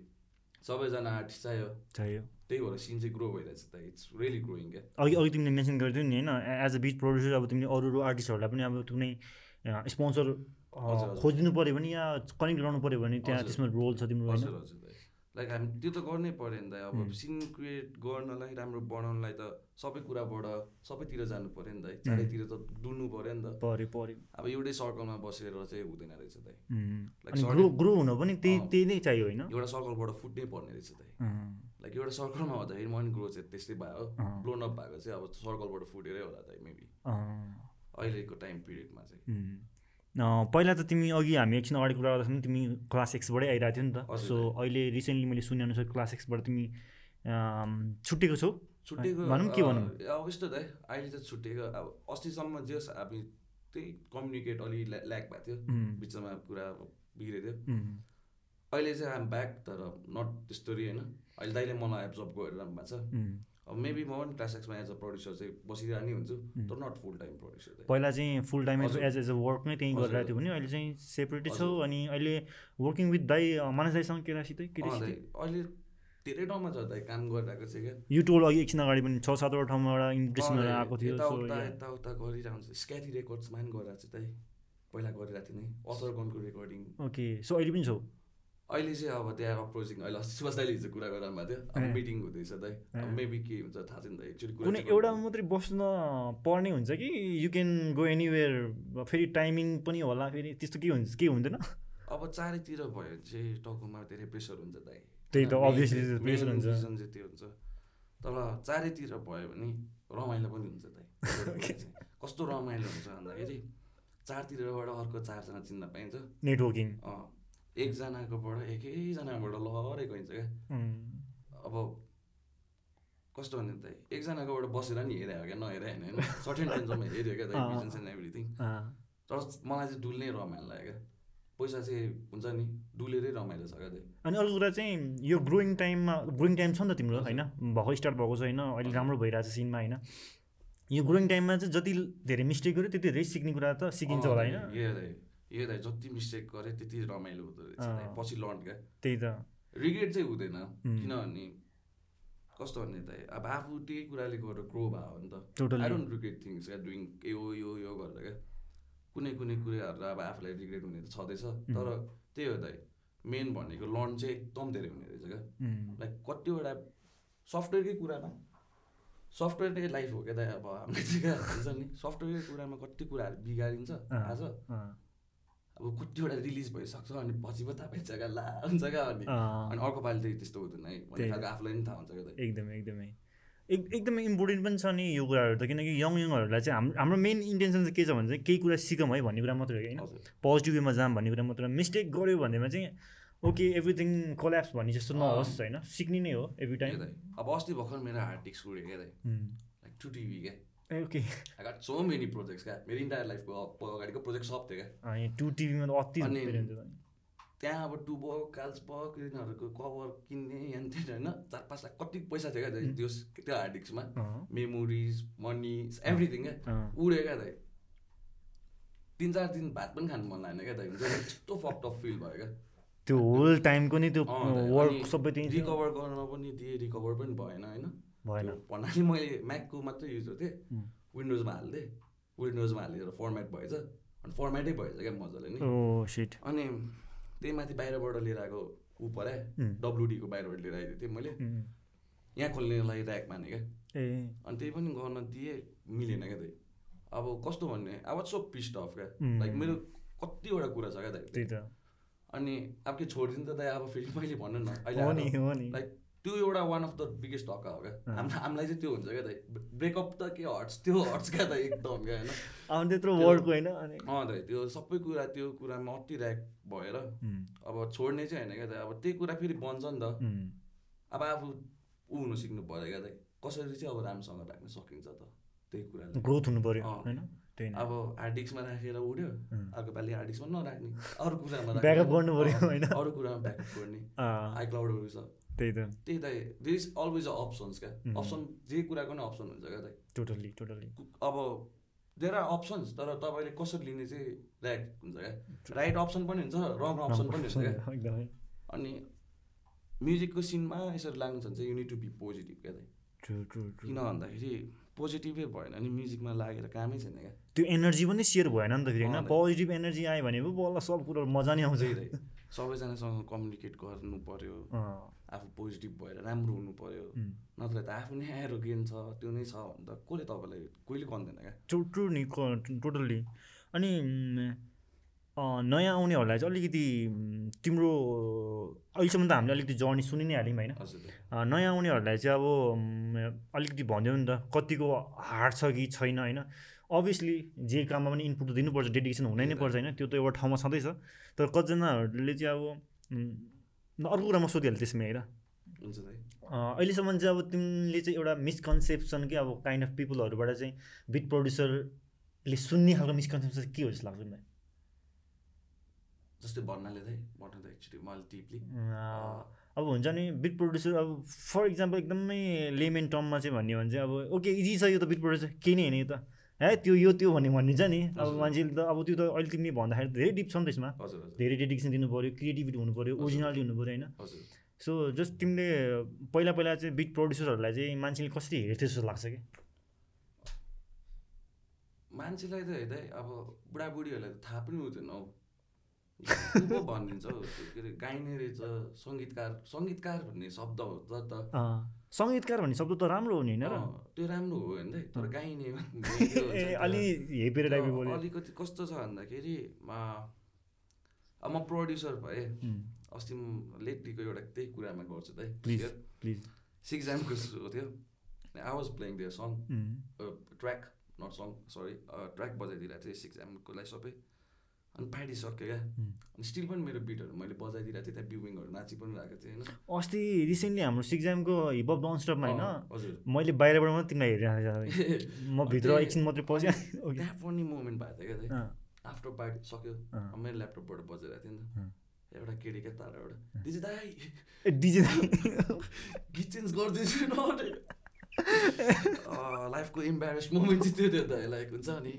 सबैजना आर्टिस्ट चाहियो। चाहियो। त्यही भएर सिन चाहिँ ग्रो भइरहेछ त। इट्स रियली ग्रोइङ क्या। अघि अघि तिमीले मेन्सन गर्थ्यौ नि होइन? एज अ बिट प्रड्युसर अब तिमीले अरू अरू आर्टिस्टहरूलाई पनि अब कुनै स्पोन्सर। खोजिदिनु पऱ्यो भने या कनेक्ट गराउनु पऱ्यो भने त्यहाँ। त्यसमा रोल छ तिम्रो लाइक हामी त्यो त गर्नै पऱ्यो नि त। अब. सिन क्रिएट गर्नलाई राम्रो बनाउनलाई त सबै कुराबाट सबैतिर जानु पऱ्यो नि त। चारैतिर त डुल्नु पऱ्यो नि त। पऱ्यो पऱ्यो। अब एउटै सर्कलमा बसेर चाहिँ हुँदैन रहेछ sorry. ग्रो हुन पनि त्यही। त्यही नै चाहियो होइन? एउटा सर्कलबाट फुट्नै पर्ने रहेछ अँ, लाइक एउटा सर्कलमा हुँदाखेरि मनी ग्रो चाहिँ त्यस्तै भयो। ब्लोन अप भएको चाहिँ अब सर्कलबाट फुटेरै होला दाइ मेबी अहिलेको टाइम पिरियडमा चाहिँ। पहिला त तिमी अघि हामी एकछिन अगाडि कुरा गर्दाखेरि तिमी क्लास एक्सबाटै आइरहेको थियो नि त। सो। अहिले रिसेन्टली मैले सुनेअनुसार क्लास एक्सबाट तिमी छुट्टेको छौ। छुट्टेको भनौँ के भनौँ? अब यस्तो दाइ अहिले चाहिँ छुट्टेको अब अस्तिसम्म जे होस् हामी त्यही कम्युनिकेट अलि ल्याक भएको थियो। बिचमा कुरा बिग्रेको थियो। अहिले चाहिँ आम ब्याक तर नट त्यस्तोरी होइन। अहिले दाइले मलाई एब्जर्भ गरेर भएको छ. अब मेबी म पनि क्लास एक्समा एज अ प्रड्युसर चाहिँ बसिरहने हुन्छु तर नट फुल टाइम प्रड्युसर पहिला चाहिँ full time. As as a work नै त्यहीँ गरिरहेको थियो भने अहिले चाहिँ सेपरेटै छौ। अनि अहिले वर्किङ विथ दाई मानस दाईसँग केटासितै केटासितै? अहिले धेरै ठाउँमा छ दाइ काम गरिरहेको छ क्या। यो टोल अघि एकछिन अगाडि पनि छ सातवटा ठाउँमा एउटा दाइ, आएको थियो यताउता. यताउता गरिरहेको हुन्छ स्क्याथी रेकर्ड्समा पनि गरिरहेको छ दाइ पहिला गरिरहेको थिएँ नि अथर गनको रेकर्डिङ ओके सो अहिले पनि छौ? अहिले चाहिँ अब त्यहाँ अप्रोचिङ अहिले अस्ति सुभाष दाइले हिजो कुरा गरिरहनु भएको थियो। अब। मिटिङ हुँदैछ दाइ। अब। मेबी के हुन्छ थाहा छैन दाइ। एक्चुली कुनै एउटा मात्रै बस्न पर्ने हुन्छ कि? यु क्यान गो एनिवेयर फेरि टाइमिङ पनि होला फेरि त्यस्तो के हुन्छ के हुँदैन? अब चारैतिर भयो भने चाहिँ टाउकोमा धेरै प्रेसर हुन्छ दाइ। त्यही त, pressure main हुन्छ। चाहिँ त्यो हुन्छ। तर चारैतिर भयो भने रमाइलो पनि हुन्छ दाइ। कस्तो रमाइलो हुन्छ भन्दाखेरि चारतिरबाट अर्को चारजना चिन्न पाइन्छ। नेटवर्किङ एकजनाकोबाट एकैजनाबाट लहरै गइन्छ क्या। अब कस्तो भने त एकजनाकोबाट बसेर नि हेरे हो क्या नहेरे होइन होइन? सर्टेन टाइमसम्म हेऱ्यो क्या। बिजनेस एन्ड एभ्रिथिङ तर मलाई चाहिँ डुल्नै रमाइलो लाग्यो क्या। पैसा चाहिँ हुन्छ नि डुलेरै रमाइलो छ क्या अनि अर्को कुरा चाहिँ यो ग्रोइङ टाइममा ग्रोइङ टाइम छ नि त तिम्रो होइन? भर्खर स्टार्ट भएको छ होइन? अहिले राम्रो भइरहेको छ सिनमा होइन? यो ग्रोइङ टाइममा चाहिँ जति धेरै मिस्टेक गर्यो त्यति धेरै सिक्ने कुरा त सिकिन्छ होला होइन? यो दाइ जति मिस्टेक गरेँ त्यति रमाइलो हुँदो रहेछ। पछि लर्न क्या। त्यही त। रिग्रेट चाहिँ हुँदैन. किनभने कस्तो भन्ने दाइ अब आफू त्यही कुराले गरेर ग्रो भयो भने त। आई डोन्ट रिग्रेट थिङ्स क्या डुइङ यो यो यो गरेर क्या। कुनै कुनै कुराहरू अब आफूलाई रिग्रेट हुने त छँदैछ तर त्यही हो दाइ मेन भनेको लर्न चाहिँ एकदम धेरै हुने रहेछ क्या। लाइक कतिवटा सफ्टवेयरकै कुरामा सफ्टवेयरकै लाइफ हो क्या दाइ अब हामीले चाहिँ हुन्छ नि सफ्टवेयरकै कुरामा कति कुराहरू बिगारिन्छ। आज। अब कतिवटा रिलिज भइसक्छ अनि पछि पो थाहा पाइन्छ क्या ला हुन्छ क्या अनि अनि अर्को पालि चाहिँ त्यस्तो हुँदैन है। भन्ने त्यही। खालको आफूलाई पनि थाहा हुन्छ क्या एकदमै एकदमै। एक एकदमै इम्पोर्टेन्ट पनि छ नि यो कुराहरू त किनकि यङ यङहरूलाई चाहिँ हाम्रो हाम्रो मेन इन्टेन्सन चाहिँ के छ भने चाहिँ केही कुरा सिकौँ है भन्ने कुरा मात्रै हो कि होइन। पोजिटिभ वेमा जाऊँ भन्ने कुरा मात्र मिस्टेक गऱ्यो भनेमा चाहिँ ओके एभ्रिथिङ कोल्याप्स भन्ने जस्तो नहोस् होइन। सिक्ने नै हो एभ्री टाइम अब अस्ति भर्खर मेरो हार्ड डिस्क उड्यो क्या लाइक टु टिभी क्या। ए okay I got so many projects क्या मेरो इन्टायर लाइफको अगाडिको प्रोजेक्ट सब थियो क्या टु टिभीमा त अति। त्यहाँ अब टुबो काल्सबक यिनीहरूको कभर किन्ने यहाँ त्यहाँ होइन चार पाँच लाख कति पैसा थियो क्या त्यो त्यो हार्ड डिस्कमा मेमोरिज मनी एभ्रिथिङ क्या। उड्यो क्या दाइ तिन चार दिन भात पनि खानु मन लागेन क्या दाइ हुन्छ यस्तो फक्ट अफ फिल भयो क्या त्यो होल टाइमको नि त्यो वर्क सबै। रिकभर गर्न पनि दिएँ रिकभर पनि भएन होइन भएन। भन्नाले मैले म्याकको मात्रै युज गर्थेँ. विन्डोजमा हालिदिएँ विन्डोजमा हालिदिएर फर्मेट भएछ। अनि फर्मेटै भएछ क्या मजाले नि। सिट अनि त्यही माथि बाहिरबाट लिएर आएको ऊ पऱ्या. डब्लुडीको बाहिरबाट लिएर आइदिएको थिएँ मैले. यहाँ खोल्नेलाई ऱ्याक माने क्या। ए। अनि त्यही पनि गर्न दिएँ मिलेन क्या त्यही। अब कस्तो भन्ने वाज सो पिस्ड अफ क्या. लाइक मेरो कतिवटा कुरा छ क्या दाइ अनि अब के छोडिदिनु त दाइ अब फेरि मैले भन्नु न। अहिले लाइक त्यो एउटा वान अफ द बिगेस्ट धक्का हो क्या। अँ। हाम हामीलाई चाहिँ त्यो हुन्छ क्या दाइ ब्रेकअप त के हर्ट्स त्यो हर्ट्स क्या दाइ एकदम क्या होइन? त्यत्रो त्यो- वर्डको होइन अँ दाइ त्यो सबै कुरा त्यो कुरामा अति ऱ्याक भएर अब छोड्ने चाहिँ होइन क्या दाइ अब त्यही कुरा फेरि बन्छ नि त. अब आफू ऊ हुनु सिक्नु पऱ्यो क्या दाइ कसरी चाहिँ अब राम्रोसँग राख्न सकिन्छ त। त्यही कुरा ग्रोथ हुनु पऱ्यो। होइन? अब हार्ड डिस्कमा राखेर उड्यो. अर्को पालि हार्ड डिस्कमा नराख्ने। अरू कुरामा। Backup गर्नु पऱ्यो, होइन? अरू कुरामा ब्याकअप गर्ने। अँ, आई क्लाउडहरू छ। त्यही त। त्यही दाइ there is always a options क्या. अप्सन जे कुराको नै अप्सन हुन्छ क्या दाइ। टोटल्ली टोटल्ली अब देयर आर अप्सन्स तर तपाईँले कसरी लिने चाहिँ राइट हुन्छ क्या। राइट अप्सन पनि हुन्छ रङ अप्सन पनि हुन्छ क्या। एकदमै। अनि म्युजिकको सिनमा यसरी लाग्नु छ भने चाहिँ युनिट टु बी पोजिटिभ क्या दाइ। किन भन्दाखेरि पोजिटिभै भएन अनि म्युजिकमा लागेर कामै छैन क्या। त्यो एनर्जी पनि सेयर भएन नि त फेरि होइन। पोजिटिभ एनर्जी आयो भने पो बल्ल सब कुरो मजा नै आउँछ सबैजनासँग कम्युनिकेट गर्नु पर्यो। अँ, आफू पोजिटिभ भएर राम्रो हुनु उम्. नत्र त आफू नै एरोगेन छ त्यो नै छ भने त कसले तपाईँलाई कहिले भन्दैन क्या? ट्रु नि टोटल्ली। अनि नयाँ आउनेहरूलाई चाहिँ अलिकति तिम्रो अहिलेसम्म त हामीले अलिकति जर्नी सुनि नै हाल्यौँ होइन। नयाँ आउनेहरूलाई चाहिँ अब अलिकति भनिदियो नि त कतिको हार्ड छ कि छैन होइन। अभियसली जे काममा पनि इनपुट दिनुपर्छ डेडिकेसन हुनै नै पर्छ होइन त्यो त एउटा ठाउँमा छँदैछ। तर कतिजनाहरूले चाहिँ अब अर्को कुरा म सोधिहालेँ त्यसमै होइन हुन्छ अहिलेसम्म चाहिँ अब तिमीले चाहिँ एउटा मिसकन्सेप्सन कि अब काइन्ड अफ पिपलहरूबाट चाहिँ बिट प्रड्युसरले सुन्ने खालको मिसकन्सेप्सन के हो जस्तो लाग्छ मलाई जस्तै भन्नाले चाहिँ भन्न त एक्चुली मैले टिपली अँ, अब हुन्छ नि बिट प्रड्युसर अब फर इक्जाम्पल एकदमै लेमेन टर्ममा चाहिँ भन्यो भने चाहिँ अब ओके इजी छ यो त बिट प्रड्युसर केही नै होइन यो त। है त्यो यो त्यो भन्ने भनिन्छ नि। अब। मान्छेले त अब त्यो त अहिले तिमीले भन्दाखेरि धेरै डिप छ नि त्यसमा। हजुर धेरै डेडिकेसन दिनु पऱ्यो क्रिएटिभिटी हुनु पऱ्यो। ओरिजिनालिटी हुनु पऱ्यो होइन सो जस्ट तिमीले पहिला पहिला चाहिँ बिट प्रड्युसरहरूलाई चाहिँ मान्छेले कसरी हेर्थ्यो जस्तो लाग्छ कि? मान्छेलाई त हेर्दै अब बुढाबुढीहरूलाई त थाहा पनि हुँदैन हौ। पो भनिदिन्छ हौ त्यो के अरे गाइने रहेछ सङ्गीतकार सङ्गीतकार भन्ने शब्द हो त त। सङ्गीतकार भन्ने शब्द त राम्रो हो नि होइन त्यो राम्रो हो होइन तर गाइने? अलि अलिकति कस्तो छ भन्दाखेरि म अब म प्रड्युसर भएँ। अस्ति म लेटलीको एउटा त्यही कुरामा गर्छु त प्लिज प्लिज सिक्स एमको सो थियो I was playing there song track not song sorry track बजाइदिरहेको थिएँ सिक्स एमको लागि सबै। अनि फाटिसक्यो क्या. अनि स्टिल पनि मेरो बिटहरू मैले बजाइदिरहेको थिएँ त्यहाँ बिविङहरू नाची पनि रहेको थिएँ होइन? अस्ति रिसेन्टली हाम्रो सिक्जामको हिपअप डन स्टपमा होइन? हजुर। मैले बाहिरबाट मात्रै तिमीलाई हेरिरहेको म भित्र एकछिन मात्रै पसेँ ओके। त्यहाँ फनी मोमेन्ट भएको थियो क्या आफ्टर पार्टी सक्यो मेरो ल्यापटपबाट बजाइरहेको थिएँ नि। त। एउटा केटी क्या तारा एउटा दिदी दाई! ए डिजे गीत चेन्ज गरिदिन्छु न। लाइफको इम्बारेस मोमेन्ट चाहिँ त्यो थियो त लाइक हुन्छ नि?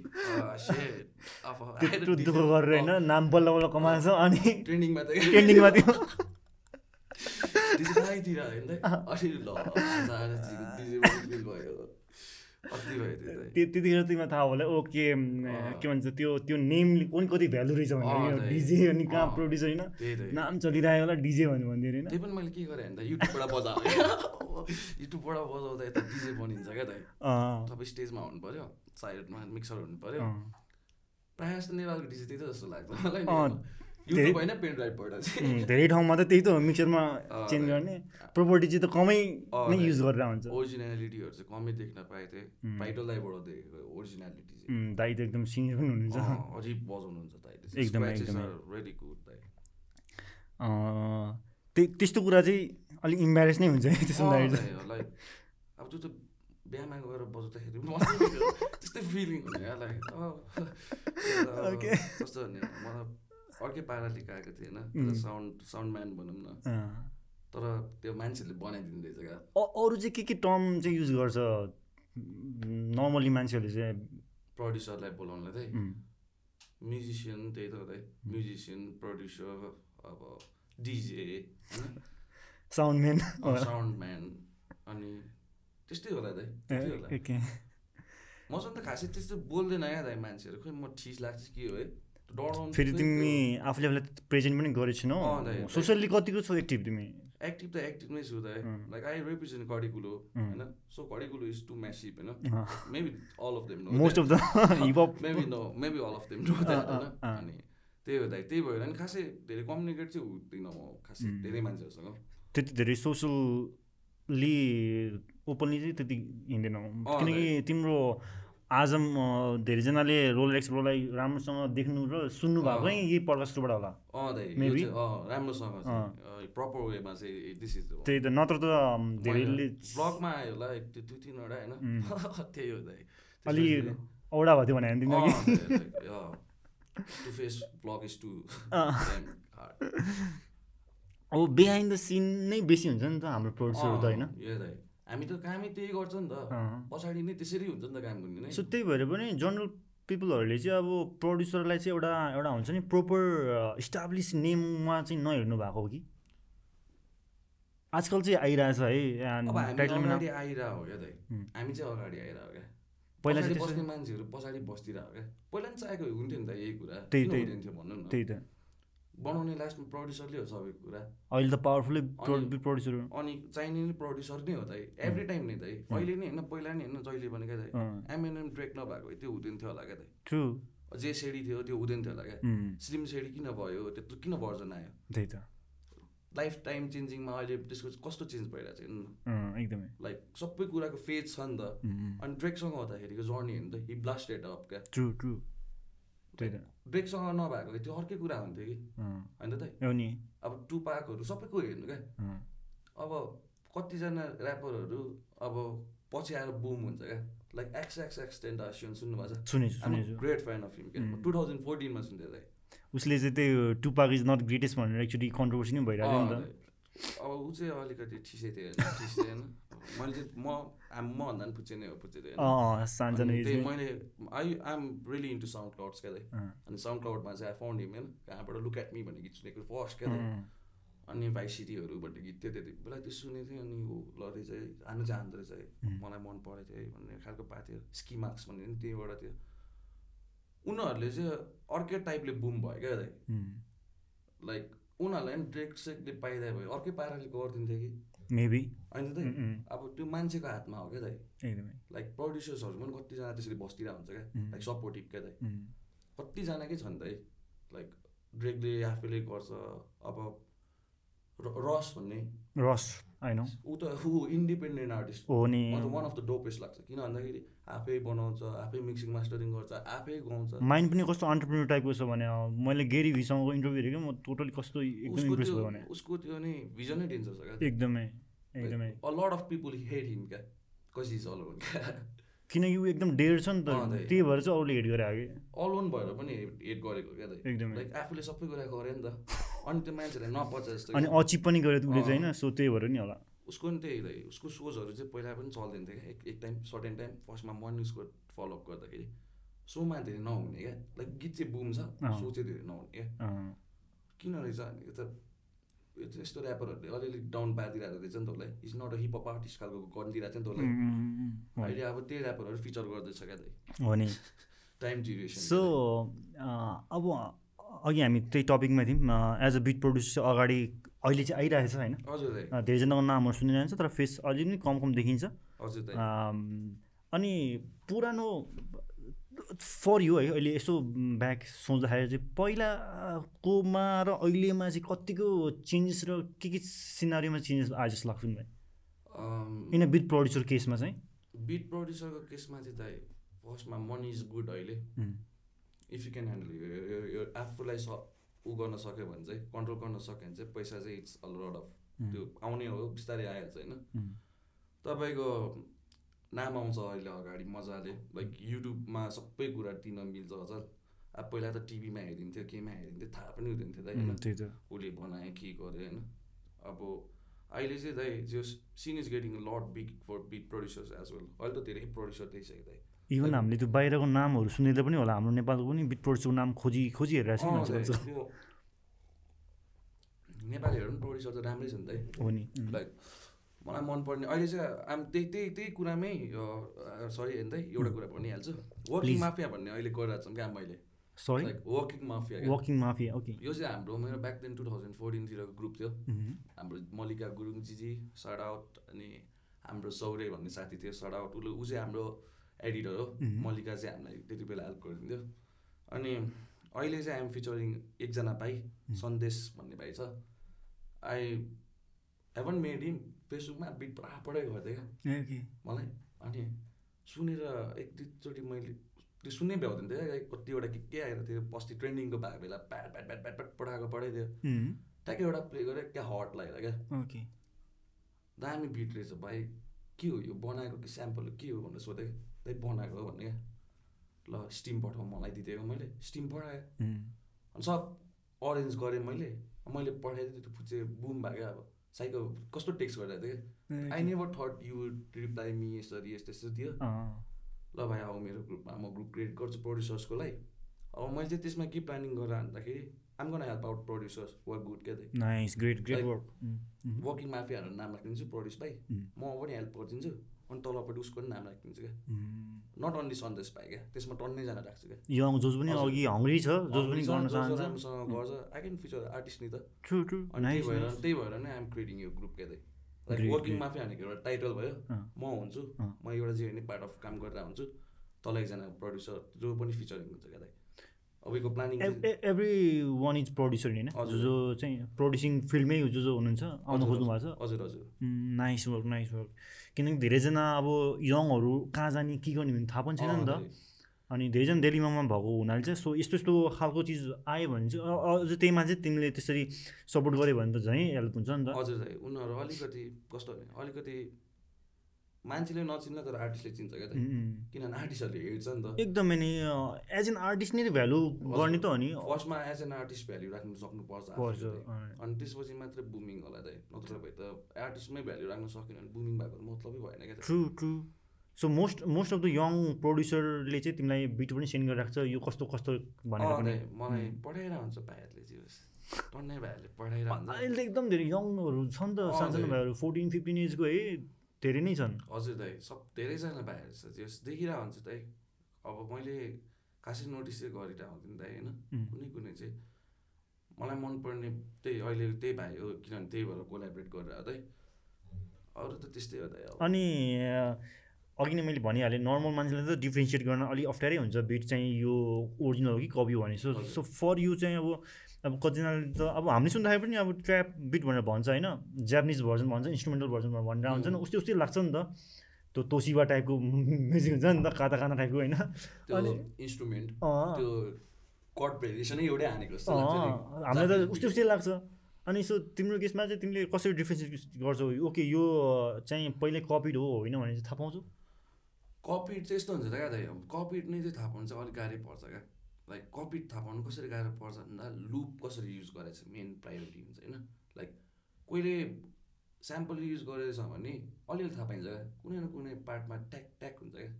त्यत्रो दुःख गरेर होइन? नाम बल्ल बल्ल कमाएछ अनि ट्रेन्डिङमा त ट्रेन्डिङमा थियो डिजे दाईतिर होइन? त अनि ल फिल भयो। त्यतिखेर तिमीलाई थाहा होला ओके। के भन्छ त्यो त्यो नेमले कुन कति भ्यालु रहेछ भने। डिजे अनि कहाँ अँ। प्रड्युसर होइन। नाम चलिरहेको होला डिजे भन्यो भन्दै होइन त्यही पनि मैले के गरेँ भने त युट्युबबाट बजाएँ युट्युबबाट बजाउँदा यता डिजे बनिन्छ क्या अँ, तपाईँ स्टेजमा हुनु पऱ्यो साइडमा मिक्सर हुनु पऱ्यो। प्रायः जस्तो नेपालको डिजे त्यही त जस्तो लाग्छ। मलाई धेरै ठाउँमा त त्यही त हो मिक्सरमा चेन्ज. गर्ने प्रोपर्टी चाहिँ त कमै नै. युज गरेर हुन्छ ओरिजिनालिटीहरू चाहिँ कमै देख्न उम्. टाइटल दाइबाट देखेको ओरिजिनालिटी दाइ त एकदम सिनियर पनि हुनुहुन्छ अझै बजाउनुहुन्छ दाइले एकदमै, एकदमै। रेडी गुड दाइ त्यही त्यस्तो कुरा चाहिँ अलिक इम्बेरेस नै हुन्छ है त्यो सुन्दाखेरि चाहिँ लाइक अब त्यो त बिहामा गएर बजाउँदाखेरि त्यस्तै फिलिङ हुने लाइक. कस्तो भने मलाई अर्कै पाराले गएको थिएँ होइन साउन्ड साउन्ड म्यान भनौँ न। तर त्यो मान्छेहरूले बनाइदिँदो रहेछ क्या। अरू चाहिँ के के टर्म चाहिँ युज गर्छ? नर्मली मान्छेहरूले चाहिँ प्रड्युसरलाई बोलाउनलाई चाहिँ। म्युजिसियन त्यही त हो त म्युजिसियन प्रड्युसर अब डिजे साउन्डम्यान साउन्ड म्यान। अनि त्यस्तै होला दाइ। त्यस्तै होला। ओके मसँग त खासै त्यस्तो बोल्दैन क्या दाइ मान्छेहरू। खोइ म ठिस लाग्छ के हो है? फेरि तिमी आफूले आफूलाई प्रेजेन्ट पनि गरेको छैनौ अँ, दाइ, दाइ। सोसियली कतिको छौ एक्टिभ तिमी एक्टिभ त एक्टिभ नै छु अँ। लाइक आई रिप्रेजेन्ट कडिकुलो अँ। होइन सो कडिकुलो इज टु म्यासिभ होइन। Maybe all of them most of the hip hop maybe no maybe all of them no होइन। अनि त्यही हो दाइ त्यही भएर नि खासै धेरै कम्युनिकेट चाहिँ हुँदिनँ म खासै. धेरै मान्छेहरूसँग त्यति धेरै सोसली ओपनली चाहिँ त्यति हिँड्दैनौ किनकि तिम्रो आज धेरैजनाले रोल एक्सप्लोरलाई राम्रोसँग देख्नु र सुन्नु भएको यही पडकास्टबाट होला। अँ राम्रोसँग प्रपर वेमा चाहिँ दिस इज त्यही त नत्र त धेरैले ब्लगमा आयो होला दुई तिनवटा होइन? त्यही हो दाइ अलि औडा भएको थियो भने होइन तिमीलाई to face blog is to. अब बिहाइन्ड द सिन नै बेसी हुन्छ नि त हाम्रो प्रड्युसर त होइन? हामी त कामै त्यही गर्छ नि त। पछाडि नै त्यसरी हुन्छ नि त काम गर्ने नै। सो त्यही भएर पनि जनरल पिपलहरूले चाहिँ अब प्रड्युसरलाई चाहिँ एउटा एउटा हुन्छ नि प्रोपर इस्टाब्लिस नेममा चाहिँ नहेर्नु भएको हो कि? आजकल चाहिँ आइरहेछ है अगाडि आइरह हो क्या हुँ। हामी चाहिँ अगाडि आइरह हो क्या। पहिला बस्ने मान्छेहरू पछाडि बस्दिरह हो क्या। पहिला नि चाहेको हुन्थ्यो नि त यही कुरा। त्यही- त्यही। भन्नु न। त्यही त। बनाउने लास्टमा प्रड्युसरले हो सबै कुरा। अहिले त पावरफुल्लै प्रड्युसर अनि चाहिने नि प्रड्युसर नै हो त एभ्री टाइम नै त अहिले नै होइन पहिला नि होइन जहिले पनि क्या त एमएनएम ड्रेक नभएको भए त्यो हुँदैन थियो होला क्या ट्रु जे सेडी थियो त्यो हुँदैन थियो होला क्या। स्लिम सेडी किन भयो त्यत्रो किन भर्जन आयो? त्यही त। लाइफ टाइम चेन्जिङमा अहिले त्यसको कस्तो चेन्ज भइरहेको छ एकदमै। लाइक सबै कुराको फेज छ नि त। अनि ड्रेकसँग हुँदाखेरिको जर्नी हेर्नु त हि ब्लास्टेड अप क्या। ट्रु ट्रु त्यही त। ड्रेकसँग नभएको भए त्यो अर्कै कुरा हुन्थ्यो कि। होइन त अब टु पार्कहरू सबैको हेर्नु क्या। अब कतिजना ऱ्यापरहरू अब पछि आएर बुम हुन्छ क्या। लाइक एक्स एक्स एक्स टेन्टासियन सुन्नुभएको छ? ग्रेट फ्यान अफ हिम क्या. टु थाउजन्ड फोर्टिनमा सुन्थेँ दाइ उसले चाहिँ त्यो टुपाक इज नट ग्रेटेस्ट भनेर एक्चुली कन्ट्रोभर्सी नै भइरहेको नि त। अब ऊ चाहिँ अलिकति ठिसै थियो ठिसै होइन मैले चाहिँ म आम मभन्दा पनि पुच्चे नै हो पुच्चे त्यही मैले I am really into SoundClouds क्या अनि साउन्ड क्लाउडमा चाहिँ आई फाउन्ड हिम होइन? कहाँबाट लुक एट मी भन्ने गीत सुनेको फर्स्ट क्या अनि भाइ सिटीहरू भन्ने गीत थियो त्यति बेला त्यो सुनेको थिएँ अनि ऊ लरी चाहिँ हान्नु चाहँदो रहेछ है. मलाई मन परेको थियो है भन्ने खालको पाएको थियो स्की मार्क्स भन्ने पनि त्यहीबाट थियो। उनीहरूले चाहिँ अर्कै टाइपले बुम भयो क्या लाइक उनीहरूलाई पनि ड्रेक सेकले पाइदिए भयो। अर्कै पाराले गरिदिन्थ्यो कि? मेबी होइन उम्, अब त्यो मान्छेको हातमा हो क्या दाइ एकदमै। लाइक प्रड्युसर्सहरू पनि कतिजना त्यसरी बस्दिरहेको हुन्छ क्या। लाइक सपोर्टिभ क्या दाइ उम्, कतिजनाकै छन् त है। लाइक ड्रेकले आफैले गर्छ। अब रस भन्ने। रस। ऊ त ऊ इन्डिपेन्डेन्ट आर्टिस्ट हो नि। वान अफ द डोपेस्ट लाग्छ। किन भन्दाखेरि आफै बनाउँछ आफै मिक्सिङ मास्टरिङ गर्छ आफै गाउँछ। माइन्ड पनि कस्तो अन्टरप्रिन्यर टाइपको छ भने मैले गेरी भिसँगको इन्टरभ्यू हेरेको म टोटली कस्तो एकदम उसको इम्प्रेस त्यो भयो भने। उसको त्यो नि भिजनै डेन्जर छ क्या। एकदमै एकदमै। A lot of people hate him क्या। कसी इज अल क्या। किनकि ऊ एकदम डेढ छ नि त त्यही। भएर चाहिँ अरूले हेट गरे कि अल ओन भएर पनि हेट गरेको क्या एकदमै। लाइक आफूले सबै कुरा गरे नि त। अनि त्यो मान्छेलाई नपच जस्तो अनि। अचिभ पनि गऱ्यो उसले चाहिँ। होइन सो त्यही भएर नि होला। उसको नि त्यही उसको सोजहरू चाहिँ पहिला पनि चल्दैन थियो क्या। एक टाइम सर्टेन टाइम फर्स्टमा मर्निङ उसको फलोअप गर्दाखेरि सोमा धेरै नहुने क्या। लाइक गीत चाहिँ बुम छ। सो चाहिँ धेरै नहुने क्या। किन रहेछ? यो त यस्तो ऱ्यापरहरूले अलिअलि डाउन पारिदिरहेको रहेछ नि त उसलाई is not a hip hop artist खालको गरिदिरहेको छ नि त उम्, उसलाई उम्, उम्, उम्, अहिले अब त्यही ऱ्यापरहरू फिचर गर्दैछ क्या हो नि। टाइम ड्युरेसन सो अब अघि हामी त्यही टपिकमा थियौँ। एज अ बिट प्रड्युसर अगाडि अहिले चाहिँ आइरहेको छ होइन? हजुर धेरैजनाको नामहरू सुनिरहन्छ तर फेस पनि कम कम देखिन्छ। हजुर अनि पुरानो फर यु है अहिले यसो ब्याक सोच्दाखेरि चाहिँ पहिलाकोमा र अहिलेमा चाहिँ कतिको चेन्जेस र के के सिनारीमा चेन्जेस आए जस्तो लाग्छ नि भाइ इन अ बिट प्रड्युसर केसमा चाहिँ? बिट प्रड्युसरको केसमा चाहिँ दाइ फर्स्टमा मनी इज गुड अहिले। इफ यु क्यान ह्यान्डल यो आफूलाई स ऊ गर्न सक्यो भने चाहिँ कन्ट्रोल गर्न सक्यो भने चाहिँ पैसा चाहिँ इट्स अ लड अफ त्यो आउने हो बिस्तारै आइहाल्छ होइन। तपाईँको नाम आउँछ अहिले अगाडि मजाले। लाइक युट्युबमा सबै कुरा दिन मिल्छ अझ। अब पहिला त टिभीमा हेरिन्थ्यो केमा हेरिन्थ्यो थाहा पनि हुँदैन थियो दाइ होइन? उसले बनायो के गर्यो होइन? अब अहिले चाहिँ दाइ जो scene is getting lot big for big producers as well अहिले त धेरै प्रड्युसर देखिसक्यो दाइ। इभन हामीले त्यो बाहिरको नामहरू सुनेर पनि होला हाम्रो नेपालको पनि बिट प्रड्युसरको नाम खोजी खोजी हेरिरहेको छ नेपालीहरू पनि प्रड्युसर त राम्रै छ नि हो नि। लाइक मलाई मनपर्ने अहिले चाहिँ आम त्यही त्यही त्यही कुरामै सरी हेर्नु त एउटा कुरा भनिहाल्छु। वर्किङ माफिया भन्ने अहिले गरिरहेको छौँ क्या मैले। Sorry working mafia working mafia okay यो चाहिँ हाम्रो मेरो ब्याक देन टु थाउजन्ड फोर्टिनतिरको ग्रुप थियो। हाम्रो मल्लिका गुरुङजीजी सट आउट अनि हाम्रो सौर्य भन्ने साथी थियो सट आउट उसले ऊ चाहिँ हाम्रो एडिटर हो। मल्लिका चाहिँ हामीलाई त्यति बेला हेल्प गरिदिन्थ्यो। अनि अहिले चाहिँ आइएम फिचरिङ एकजना भाइ सन्देश भन्ने भाइ छ। आई हेभन मेड हिम फेसबुकमा बिट बराबरै गर्थेँ क्या। मलाई। अनि सुनेर एक दुईचोटि मैले त्यो सुन्नै भ्याउँदैन थियो कतिवटा के के आएर थियो अस्ति ट्रेन्डिङको भएको बेला प्याट प्याट प्याट प्याट प्याट पठाएको पठाइदियो ट्याक्कै एउटा प्ले गरेँ क्या हट लागेर क्या। दामी बिट रहेछ भाइ। के हो यो? बनाएको कि स्याम्पल के हो भनेर सोधेँ। त्यही बनाएको हो भन्ने क्या। ल स्टिम पठाऊ मलाई दिइदिएको मैले। स्टिम पठाएँ। अनि सब अरेन्ज गरेँ मैले। मैले पठाइदिएँ त्यो फुच्चे बुम भयो क्या अब। साइको कस्तो टेक्स्ट गरिरहेको थिएँ क्या? I never thought you reply me यसरी यस्तो यस्तो दियो ल भाइ अब मेरो ग्रुपमा म ग्रुप क्रिएट गर्छु प्रड्युसर्सको लागि। अब मैले चाहिँ त्यसमा के प्लानिङ गरेर भन्दाखेरि I'm gonna help out producers work good क्या nice great great work working माफियाहरू नाम राखिदिन्छु प्रड्युस भाइ म पनि हेल्प गरिदिन्छु। अनि तलपट्टि उसको पनि नाम राखिदिन्छु क्या। नट ओन्ली सन्देश भाइ क्या त्यसमा टन्नैजना राख्छु क्या। यङ जोस पनि अघि हङ्ग्री छ जोस पनि गर्न चाहन्छ। राम्रोसँग गर्छ। आई क्यान फिचर आर्टिस्ट नि त। अनि त्यही भएर त्यही भएर नै आइएम क्रिएटिङ यो ग्रुप क्या लाइक वर्किङ माफिया भनेको एउटा टाइटल भयो। म हुन्छु। म एउटा जे भने पार्ट अफ काम गरेर हुन्छु। तल एकजना प्रड्युसर जो पनि फिचरिङ हुन्छ क्या अबको planning every one is producer होइन जो जो चाहिँ प्रड्युसिङ फिल्डमै जो जो हुनुहुन्छ आउनु खोज्नु भएको छ। हजुर हजुर। नाइस वर्क नाइस वर्क किनकि धेरैजना अब यङहरू कहाँ जाने के गर्ने भने थाहा पनि छैन नि त। अनि धेरैजना दिल्लीमा भएको हुनाले चाहिँ सो यस्तो यस्तो खालको चिज आयो भने चाहिँ अझ त्यहीमा चाहिँ तिमीले त्यसरी सपोर्ट गऱ्यो भने त झै हेल्प हुन्छ नि त। हजुर उनीहरू अलिकति कस्तो अलिकति मान्छेले नचिन्ला तर आर्टिस्टले चिन्छ क्या त। किनभने आर्टिस्टहरूले हेर्छ नि त। एकदमै नि एज एन आर्टिस्ट नै भ्यालु गर्ने त हो नि। फर्स्टमा एज एन आर्टिस्ट भ्याल्यु राख्नु सक्नुपर्छ अनि त्यसपछि मात्रै बुमिङ होला त। नत्र भए त आर्टिस्टमै भ्याल्यु राख्न सकेन भने बुमिङ भएको मतलबै भएन क्या true true so most most of the young प्रड्युसरले चाहिँ तिमीलाई बिट पनि सेन्ड गरेर राख्छ यो कस्तो कस्तो भनेर मलाई पठाइरहेको हुन्छ भाइहरूले चाहिँ टन्नै भाइहरूले पठाइरहेको अहिले एकदम धेरै यङहरू छ नि त सानसानो भाइहरू फोर्टिन फिफ्टिन एजको है। धेरै नै छन्। हजुर दाइ सब धेरैजना भाइहरू छ। जस देखिरहेको हुन्छ दाइ। अब मैले खासै नोटिस चाहिँ गरिरहेको हुन्थेँ दाइ होइन? कुनै कुनै चाहिँ मलाई मनपर्ने त्यही अहिले त्यही भाइ हो किनभने त्यही भएर कोलाबरेट गरेर दाइ। अरू त त्यस्तै हो दाइ अनि अघि नै मैले भनिहालेँ नर्मल मान्छेले त डिफ्रेन्सिएट गर्न अलिक अप्ठ्यारै हुन्छ। बिट चाहिँ यो ओरिजिनल हो कि कपी भने सो सो फर यु चाहिँ अब अब कतिजनाले त अब हामीले सुन्दाखेरि पनि अब ट्र्याप बिट भनेर भन्छ होइन जापानिज भर्जन भन्छ इन्स्ट्रुमेन्टल भर्जन भनेर हुन्छ नि उस्तै उस्तै लाग्छ नि त। त्यो तोसिबा टाइपको म्युजिक हुन्छ नि त काता काना टाइपको होइन। इन्स्ट्रुमेन्ट हामीलाई त उस्तै उस्तै लाग्छ। अनि सो तिम्रो केसमा चाहिँ तिमीले कसरी डिफ्रेन्स गर्छौ? ओके यो चाहिँ पहिल्यै कपिड हो होइन भने चाहिँ थाहा पाउँछौ? कपिड चाहिँ यस्तो हुन्छ त क्या दाइ कपिड नै चाहिँ थाहा पाउनु चाहिँ अलिक गाह्रै पर्छ क्या। लाइक कपिड थाहा पाउनु कसरी गाह्रो पर्छ भन्दा लुप कसरी युज गरेछ मेन प्रायोरिटी हुन्छ होइन? लाइक कोहीले स्याम्पल युज गरेछ भने अलिअलि थाहा पाइन्छ क्या। कुनै न कुनै पार्टमा ट्याक ट्याक हुन्छ क्या।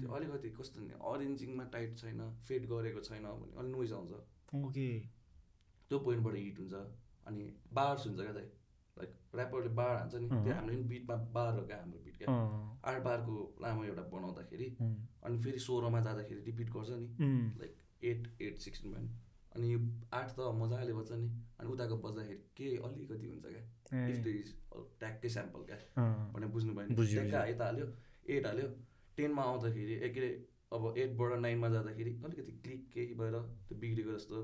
त्यो अलिकति कस्तो अरेन्जिङमा टाइट छैन फेड गरेको छैन भने अलिक नोइज आउँछ। ओके त्यो पोइन्टबाट हिट हुन्छ अनि बार्स हुन्छ क्या दाइ लाइक ऱ्यापरले बार हान्छ नि त्यो हाम्रो बिटमा बार हो क्या हाम्रो बिट क्या। आठ बारको लामो एउटा बनाउँदाखेरि अनि फेरि सोह्रमा जाँदाखेरि रिपिट गर्छ नि। लाइक एट एट सिक्सटिन भयो अनि यो आठ त मजाले बज्छ नि। अनि उताको बज्दाखेरि के अलिकति हुन्छ क्या। इफ इज ट्याक्कै स्याम्पल क्या। भनेर बुझ्नु भयो ट्याक्कै हाइ त हाल्यो एट हाल्यो। टेनमा आउँदाखेरि ए के अरे अब एटबाट नाइनमा जाँदाखेरि अलिकति क्लिक केही भएर त्यो बिग्रेको जस्तो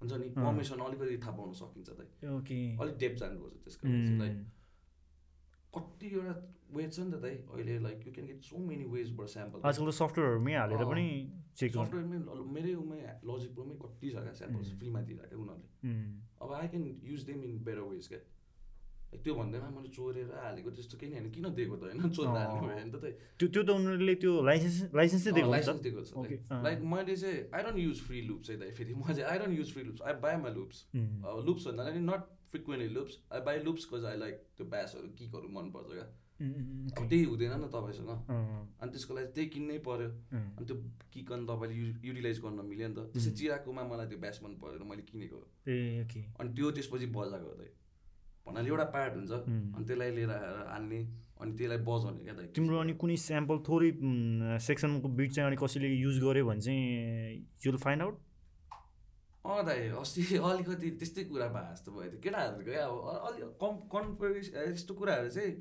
हुन्छ नि। फर्मेसन अलिकति थाहा पाउन सकिन्छ त। अलिक डेप जानुपर्छ त्यसको। लाइक कतिवटा वेज छ नि त दाइ अहिले like you can get so many वेजबाट sample आजकल त हालेर। पनि चेक सफ्टवेयरमै मेरै उमै लजिक प्रोमै कति छ क्या स्याम्पल्स. फ्रीमा दिइरहेको उनीहरूले। अब I can use them in better ways क्या। त्यो भन्दैमा मैले चोरेर हालेको त्यस्तो केही होइन। किन दिएको त होइन? चोरेर भयो भने त त्यो त्यो त उनीहरूले त्यो लाइसेन्स लाइसेन्सै दिएको लाइसेन्स दिएको छ। लाइक मैले चाहिँ I don't use free loops है दाइ फेरि। म चाहिँ I don't use free loops I buy my loops loops पनि not frequently loops I buy loops cause I like त्यो ब्यासहरू किकहरू मनपर्छ क्या। अब त्यही हुँदैन नि त तपाईँसँग। अनि त्यसको लागि त्यही किन्नै पर्यो। अनि त्यो किक अनि तपाईँले यु युटिलाइज गर्न मिल्यो नि त। त्यसै. चिराकोमा मलाई त्यो ब्यास मन परेर मैले किनेको। अनि त्यो त्यसपछि बजाएको दाइ भन्नाले एउटा पार्ट हुन्छ. अनि त्यसलाई लिएर आएर हाल्ने अनि त्यसलाई बजाउने क्या दाइ तिम्रो अनि कुनै स्याम्पल थोरै सेक्सनको बिट चाहिँ अनि कसैले युज गर्यो भने चाहिँ युल फाइन्ड आउट अँ दाइ अस्ति अलिकति त्यस्तै कुरा भए जस्तो भयो त्यो केटाहरूको क्या। अब अ- अलि कम कन्फरेन्स यस्तो कुराहरू चाहिँ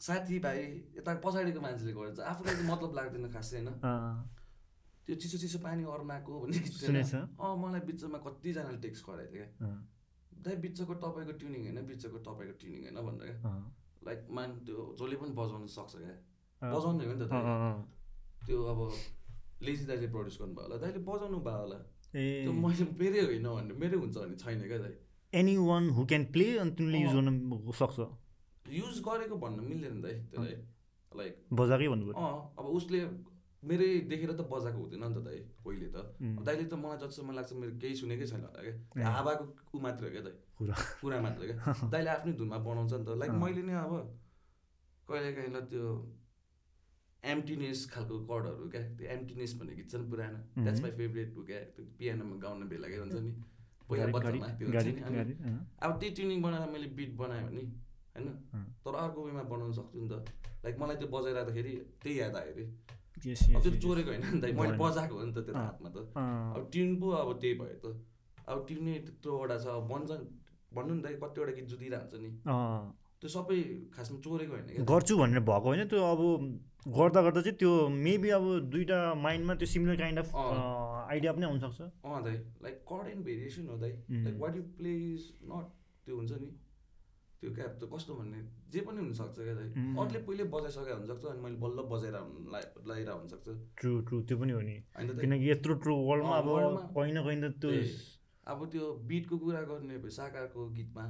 साथीभाइ यता पछाडिको मान्छेले गर्छ आफूलाई चाहिँ मतलब लाग्दैन खासै होइन? त्यो चिसो चिसो पानी अर्नाको भन्ने अँ मलाई बिचमा कतिजनाले टेक्स्ट गराएको थियो क्या। दाइ बिचको तपाईँको ट्युनिङ होइन बिचको तपाईँको ट्युनिङ होइन भनेर क्या। लाइक मान त्यो जसले पनि बजाउन सक्छ क्या। बजाउने हो नि त त्यो अब लेजी दाइले प्रड्युस गर्नुभयो होला। दाइले बजाउनु भयो होला। त्यो मैले मेरै होइन भने मेरै हुन्छ भने छैन क्या दाइ। Any one who can play अनि तिमीले युज। गर्न सक्छ। युज गरेको भन्न मिल्दैन दाइ त्यसलाई लाइक बजाएकै भन्नु अँ अब उसले मेरै देखेर त बजाएको हुँदैन नि त दाइ कोहीले त. दाइले त मलाई जतिसम्म लाग्छ मेरो केही सुनेकै छैन होला। क्या। हावाको ऊ मात्र हो क्या दाइ। कुरा। मात्र क्या। दाइले आफ्नै धुनमा बनाउँछ नि त। लाइक। मैले नै अब कहिले काहीँ ल त्यो एम्टिनेस खालको कर्डहरू क्या। त्यो एम्टिनेस भन्ने गीत छ नि पुरानो। द्याट्स माई फेभरेट हो क्या। त्यो पियानोमा गाउने बेला क्या हुन्छ नि। पहिला बच्चामा त्यो हुन्छ नि। अब त्यही ट्युनिङ बनाएर मैले बिट बनाएँ भने होइन। तर अर्को वेमा बनाउन सक्छु नि त लाइक मलाई त्यो बजाइरहँदाखेरि त्यही याद आयो अरे अब त्यो. चोरेको होइन नि त मैले। बजाएको हो नि त त्यो। हातमा त अब ट्युन पो अब त्यही भयो त अब ट्युनै त्यत्रोवटा छ अब भन्छ भन्नु नि त कतिवटा गीत जुदिरहेको हुन्छ नि। त्यो सबै खासमा चोरेको होइन गर्छु भनेर भएको होइन त्यो अब गर्दा गर्दा चाहिँ त्यो मेबी अब दुइटा माइन्डमा त्यो सिमिलर काइन्ड अफ। आइडिया पनि आउनसक्छ अँ दाइ लाइक कर्ड एन्ड भेरिएसन हो दाइ. Like what you play is not त्यो हुन्छ नि त्यो क्या त्यो कस्तो भन्ने जे पनि हुनसक्छ क्या दाइ. अरूले पहिले बजाइसकेको हुनसक्छ अनि मैले बल्ल बजाएर लगाइरहेको हुनसक्छ। ट्रु ट्रु त्यो पनि हो नि। त। किनकि यत्रो ट्रु वर्ल्डमा अब कहीँ न कहीँ त त्यो। अब त्यो बिटको कुरा गर्ने भए साकारको गीतमा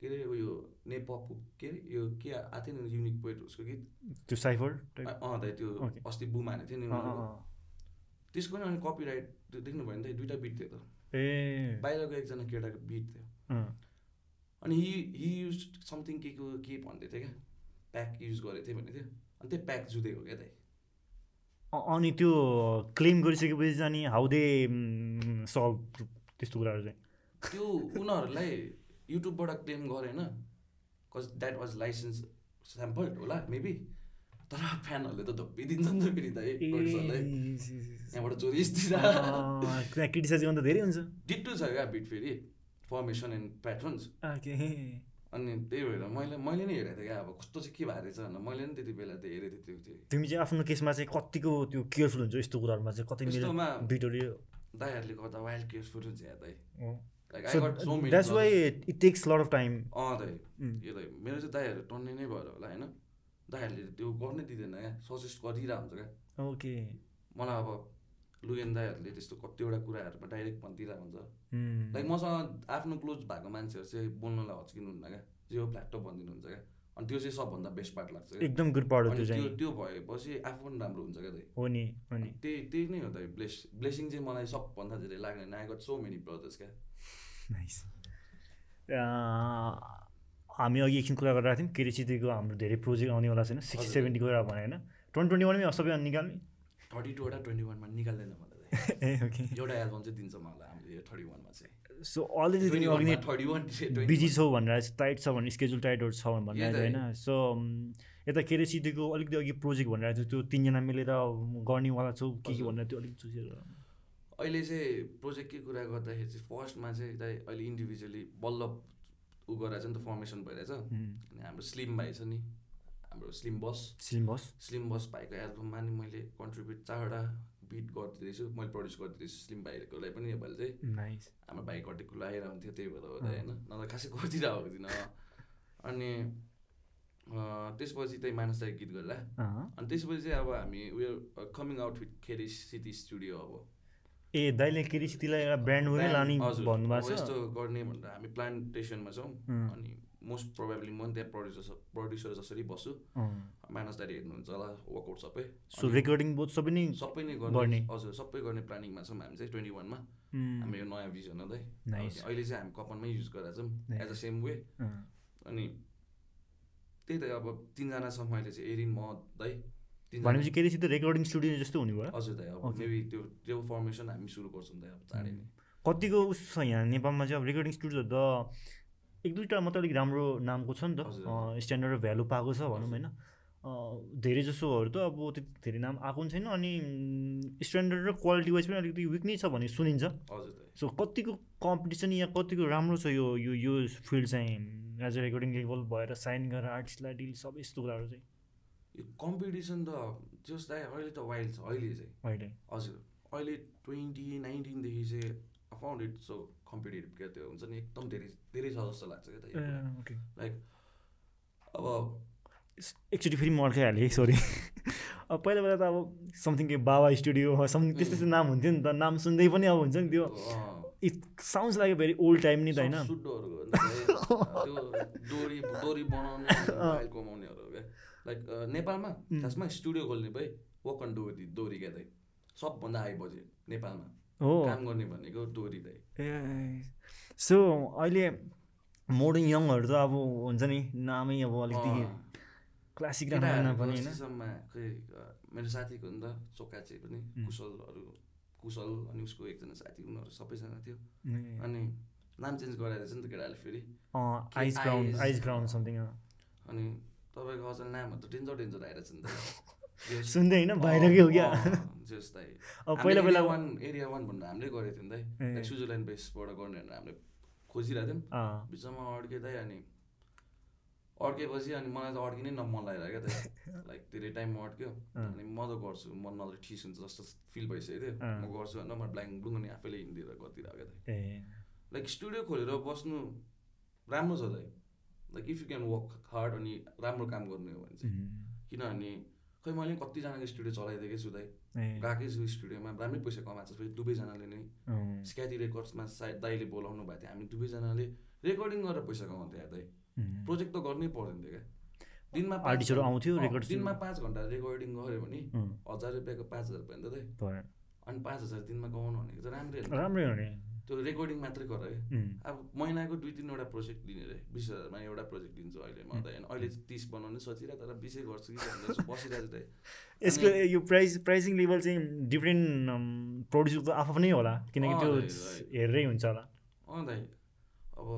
के अरे उयो नेपप के अरे यो के आएको थियो नि युनिक पोइट उसको गीत? त्यो साइफर अँ दाइ त्यो. अस्ति बुम हानेको थियो नि। त्यसको नि अनि कपिराइट त्यो देख्नुभयो नि त दुइटा बिट थियो त। ए। बाहिरको एकजना केटाको बिट थियो। अनि हि हि युज समथिङ के को के भन्दै थियो क्या? प्याक युज गरेको थियो भन्ने थियो। अनि त्यो प्याक जुधेको क्या अ- अनि त्यो क्लेम गरिसकेपछि अनि हाउ दे सल्भ त्यस्तो कुराहरू चाहिँ? त्यो उनीहरूलाई युट्युबबाट क्लेम गरेन। Cause that was license sample होला मेबी तर फ्यानहरूले त धप्पिदिन्छ नि त फेरि त। यहाँबाट त्यहाँ क्रिटिसाइज गर्नु त धेरै हुन्छ। डिट्टु छ क्या बिट फेरि। फर्मेसन एन्ड प्याटर्न्स अनि त्यही भएर मैले मैले नै हेरेको थिएँ क्या अब कस्तो चाहिँ के भएको रहेछ भनेर। मैले नि त्यति बेला त्यो हेरेको थिएँ त्यो तिमी चाहिँ आफ्नो केसमा चाहिँ कतिको त्यो केयरफुल हुन्छ यस्तो कुराहरूमा चाहिँ? कतै मेरो यस्तोमा बिटहरू दाइहरूले गर्दा वाइल्ड केयरफुल हुन्छ यहाँ that's why it takes lot of time अँ दाइ। यो दाइ मेरो चाहिँ दाइहरू टन्ने नै भएर होला होइन? दाइहरूले त्यो गर्नै दिँदैन क्या सजेस्ट गरिरहेको हुन्छ क्या। ओके मलाई अब लुगेन दाइहरूले त्यस्तो कतिवटा कुराहरूमा डाइरेक्ट भनिदिइरहेको हुन्छ। लाइक मसँग आफ्नो क्लोज भएको मान्छेहरू चाहिँ बोल्नलाई हच्किनुहुन्न क्या। जे हो फ्ल्याट भनिदिनुहुन्छ क्या। अनि त्यो चाहिँ सबभन्दा बेस्ट पार्ट लाग्छ एकदम गुड पार्ट त्यो त्यो भएपछि आफू पनि राम्रो हुन्छ क्या हो नि हो नि। त्यही त्यही नै हो त ब्लेस ब्लेसिङ चाहिँ मलाई सबभन्दा धेरै लाग्ने। गट सो मेनी ब्रदर्स क्या। नाइस हामी अघि एकछिन कुरा गरिरहेको थियौँ केरेसिटीको हाम्रो धेरै प्रोजेक्ट आउनेवाला छैन। सिक्सटी हजुर। सेभेन्टी कुरा भने होइन। ट्वेन्टी ट्वेन्टी वानमै सबै निकाल्ने। थर्टी टूवटा ट्वेन्टी वानमा निकाल्दैन मलाई दाइ ए ओके। एउटा एल्बम चाहिँ दिन्छ मलाई हामीले यो थर्टी वानमा चाहिँ। सो अलरेडी तिमी थर्टी वान बिजी छौ भनेर टाइट छ भने स्केड्युल टाइटहरू छ भनेर होइन? सो यता केरेसिटीको अलिकति अघि प्रोजेक्ट भनेर त्यो तिनजना मिलेर गर्नेवाला छौ के के। भनेर त्यो अलिक चुजेर अहिले चाहिँ प्रोजेक्टकै कुरा गर्दाखेरि चाहिँ फर्स्टमा चाहिँ दाइ अहिले इन्डिभिजुअली बल्ल ऊ छ नि त फर्मेसन भइरहेछ। अनि हाम्रो स्लिम भाइ छ नि। हाम्रो स्लिम बस सिलिम बस स्लिम बस भाइको एल्बममा नि मैले कन्ट्रिब्युट चारवटा बिट गरिदिँदैछु। मैले प्रड्युस गरिदिँदैछु स्लिम भाइको लागि पनि योपालि चाहिँ। नाइस हाम्रो भाइ कटिकुलो आइरहन्थ्यो त्यही भएर होला होइन? नभए खासै गरिदिरहेको हुँदिनँ अनि त्यसपछि त्यही मानस दाई गीत गर्दा अँ। अनि त्यसपछि चाहिँ अब हामी उयो कमिङ आउट विथ खेरी सिटी स्टुडियो अब। ए दाइले केरिसिटीलाई एउटा ब्रान्ड लाने भन्नुभएको छ? यस्तो गर्ने भनेर हामी प्लान्टेसनमा छौँ. अनि मोस्ट प्रोभाब्ली म त्यहाँ प्रड्युसर प्रड्युसर जसरी बस्छु। मानस दाइले हेर्नुहुन्छ होला वर्कआउट सबै सो रेकर्डिङ बोथ सबै नै सबै नै गर्ने। हजुर सबै गर्ने प्लानिङमा छौँ हामी चाहिँ ट्वेन्टी वानमा हामी यो नयाँ भिजन Nice. अहिले चाहिँ हामी कपनमा युज गरेर छौँ. As a same way. अनि त्यही त अब तिनजना छौँ अहिले चाहिँ एरिन म तिनजना भनेपछि केरिसिटी रेकर्डिङ स्टुडियो जस्तो हुने भयो हजुर दाइ अब. मेबी त्यो त्यो फर्मेसन हामी सुरु गर्छौँ दाइ अब चाँडै नै कतिको उस छ यहाँ नेपालमा चाहिँ अब रेकर्डिङ स्टुडियो त एक दुईवटा मात्रै अलिक राम्रो नामको छ नि त। स्ट्यान्डर्ड भ्यालु पाएको छ भनौँ होइन। धेरै जसोहरू त अब त्यति धेरै नाम आएको पनि छैन अनि स्ट्यान्डर्ड र क्वालिटी वाइज पनि अलिकति विक नै छ भन्ने सुनिन्छ। सो कतिको कम्पिटिसन या कतिको राम्रो छ यो यो यो फिल्ड चाहिँ? एज अ रेकर्डिङ लेभल भएर साइन गरेर आर्टिस्टलाई डिल सबै यस्तो कुराहरू चाहिँ। यो कम्पिटिसन त जस दाइ अहिले त वाइल्ड छ अहिले चाहिँ। अहिले हजुर। अहिले ट्वेन्टी नाइन्टिनदेखि चाहिँ फाउन्ड इट सो कम्पिटेटिभ क्या त्यो हुन्छ नि एकदम धेरै धेरै छ जस्तो लाग्छ क्या त लाइक अब एकचोटि फेरि म अड्काइहालेँ सरी अब पहिला पहिला त अब समथिङ के बाबा स्टुडियो समथिङ त्यस्तो त्यस्तो नाम हुन्थ्यो नि त नाम सुन्दै पनि अब हुन्छ नि त्यो। It sounds like very old time नि त होइन। लाइक नेपालमा खासमा स्टुडियो खोल्ने भए वक अन डोरी डोरी क्या सबभन्दा हाई बजेट नेपालमा। हो। काम गर्ने भनेको डोरी दाइ। ए सो अहिले मोडर्न यङहरू त अब हुन्छ नि नामै अब अलिकति क्लासिक मेरो साथीको नि त चोकाचे पनि कुशलहरू कुशल अनि उसको एकजना साथी उनीहरू सबैजना थियो। अनि नाम चेन्ज गराएर चाहिँ नि त केटाहरूले फेरि अँ, आइज ग्राउन्ड आइज, आइज ग्राउन्ड समथिङ अनि तपाईँको अझ नामहरू त डेन्जर डेन्जर आइरहेछ नि त। सुन्दै होइन? बाहिरकै हो। क्या दाइ पहिला पहिला वान एरिया वान भनेर हामीले गरेको थियौँ दाइ ए। लाइक स्विजरल्यान्ड बेसबाट गर्ने भनेर हामीले खोजिरहेको थियौँ। बिचमा अड्किँदै अनि अड्केपछि अनि मलाई त अड्किनै न मन लागेर क्या त लाइक धेरै टाइम अड्क्यो। अनि म त गर्छु। मन मलाई ठिस हुन्छ जस्तो फिल भइसक्यो थियो। म गर्छु भनेर म ब्ल्याङ्क ब्लुङ अनि आफैले हिँडिदिएर गरिदिरहेको क्या लाइक स्टुडियो खोलेर बस्नु राम्रो छ दाइ like if you can work hard अनि राम्रो काम गर्ने हो भने चाहिँ। किनभने खै मैले कतिजनाको स्टुडियो चलाइदिएकै छु दाइ। गएकै छु स्टुडियोमा राम्रै पैसा कमाएको छ। फेरि दुवैजनाले नै स्क्याटी रेकर्ड्समा सायद दाइले बोलाउनु भएको थियो। हामी दुवैजनाले रेकर्डिङ गरेर पैसा कमाउँथ्यो यार दाइ। प्रोजेक्ट त गर्नै पर्दैन थियो क्या। दिनमा आर्टिस्टहरू घन्टा- आउँथ्यो, रेकर्ड दिनमा पाँच घन्टा रेकर्डिङ गऱ्यो भने हजार रुपियाँको पाँच हजार त दाइ। अनि पाँच हजार दिनमा कमाउनु भनेको त राम्रै। राम्रै हो नि। त्यो रेकर्डिङ मात्रै गर है। अब महिनाको दुई तिनवटा प्रोजेक्ट दिने रे बिस हजारमा एउटा प्रोजेक्ट दिन्छु अहिले म त। होइन अहिले तिस बनाउने सोचिरहेको तर बिसै गर्छु कि बसिरहेको छु यसको यो प्राइस प्राइसिङ लेभल चाहिँ डिफ्रेन्ट प्रड्युसरको आफ्नै होला किनकि त्यो. हेरेरै हुन्छ होला। अँ दाइ अब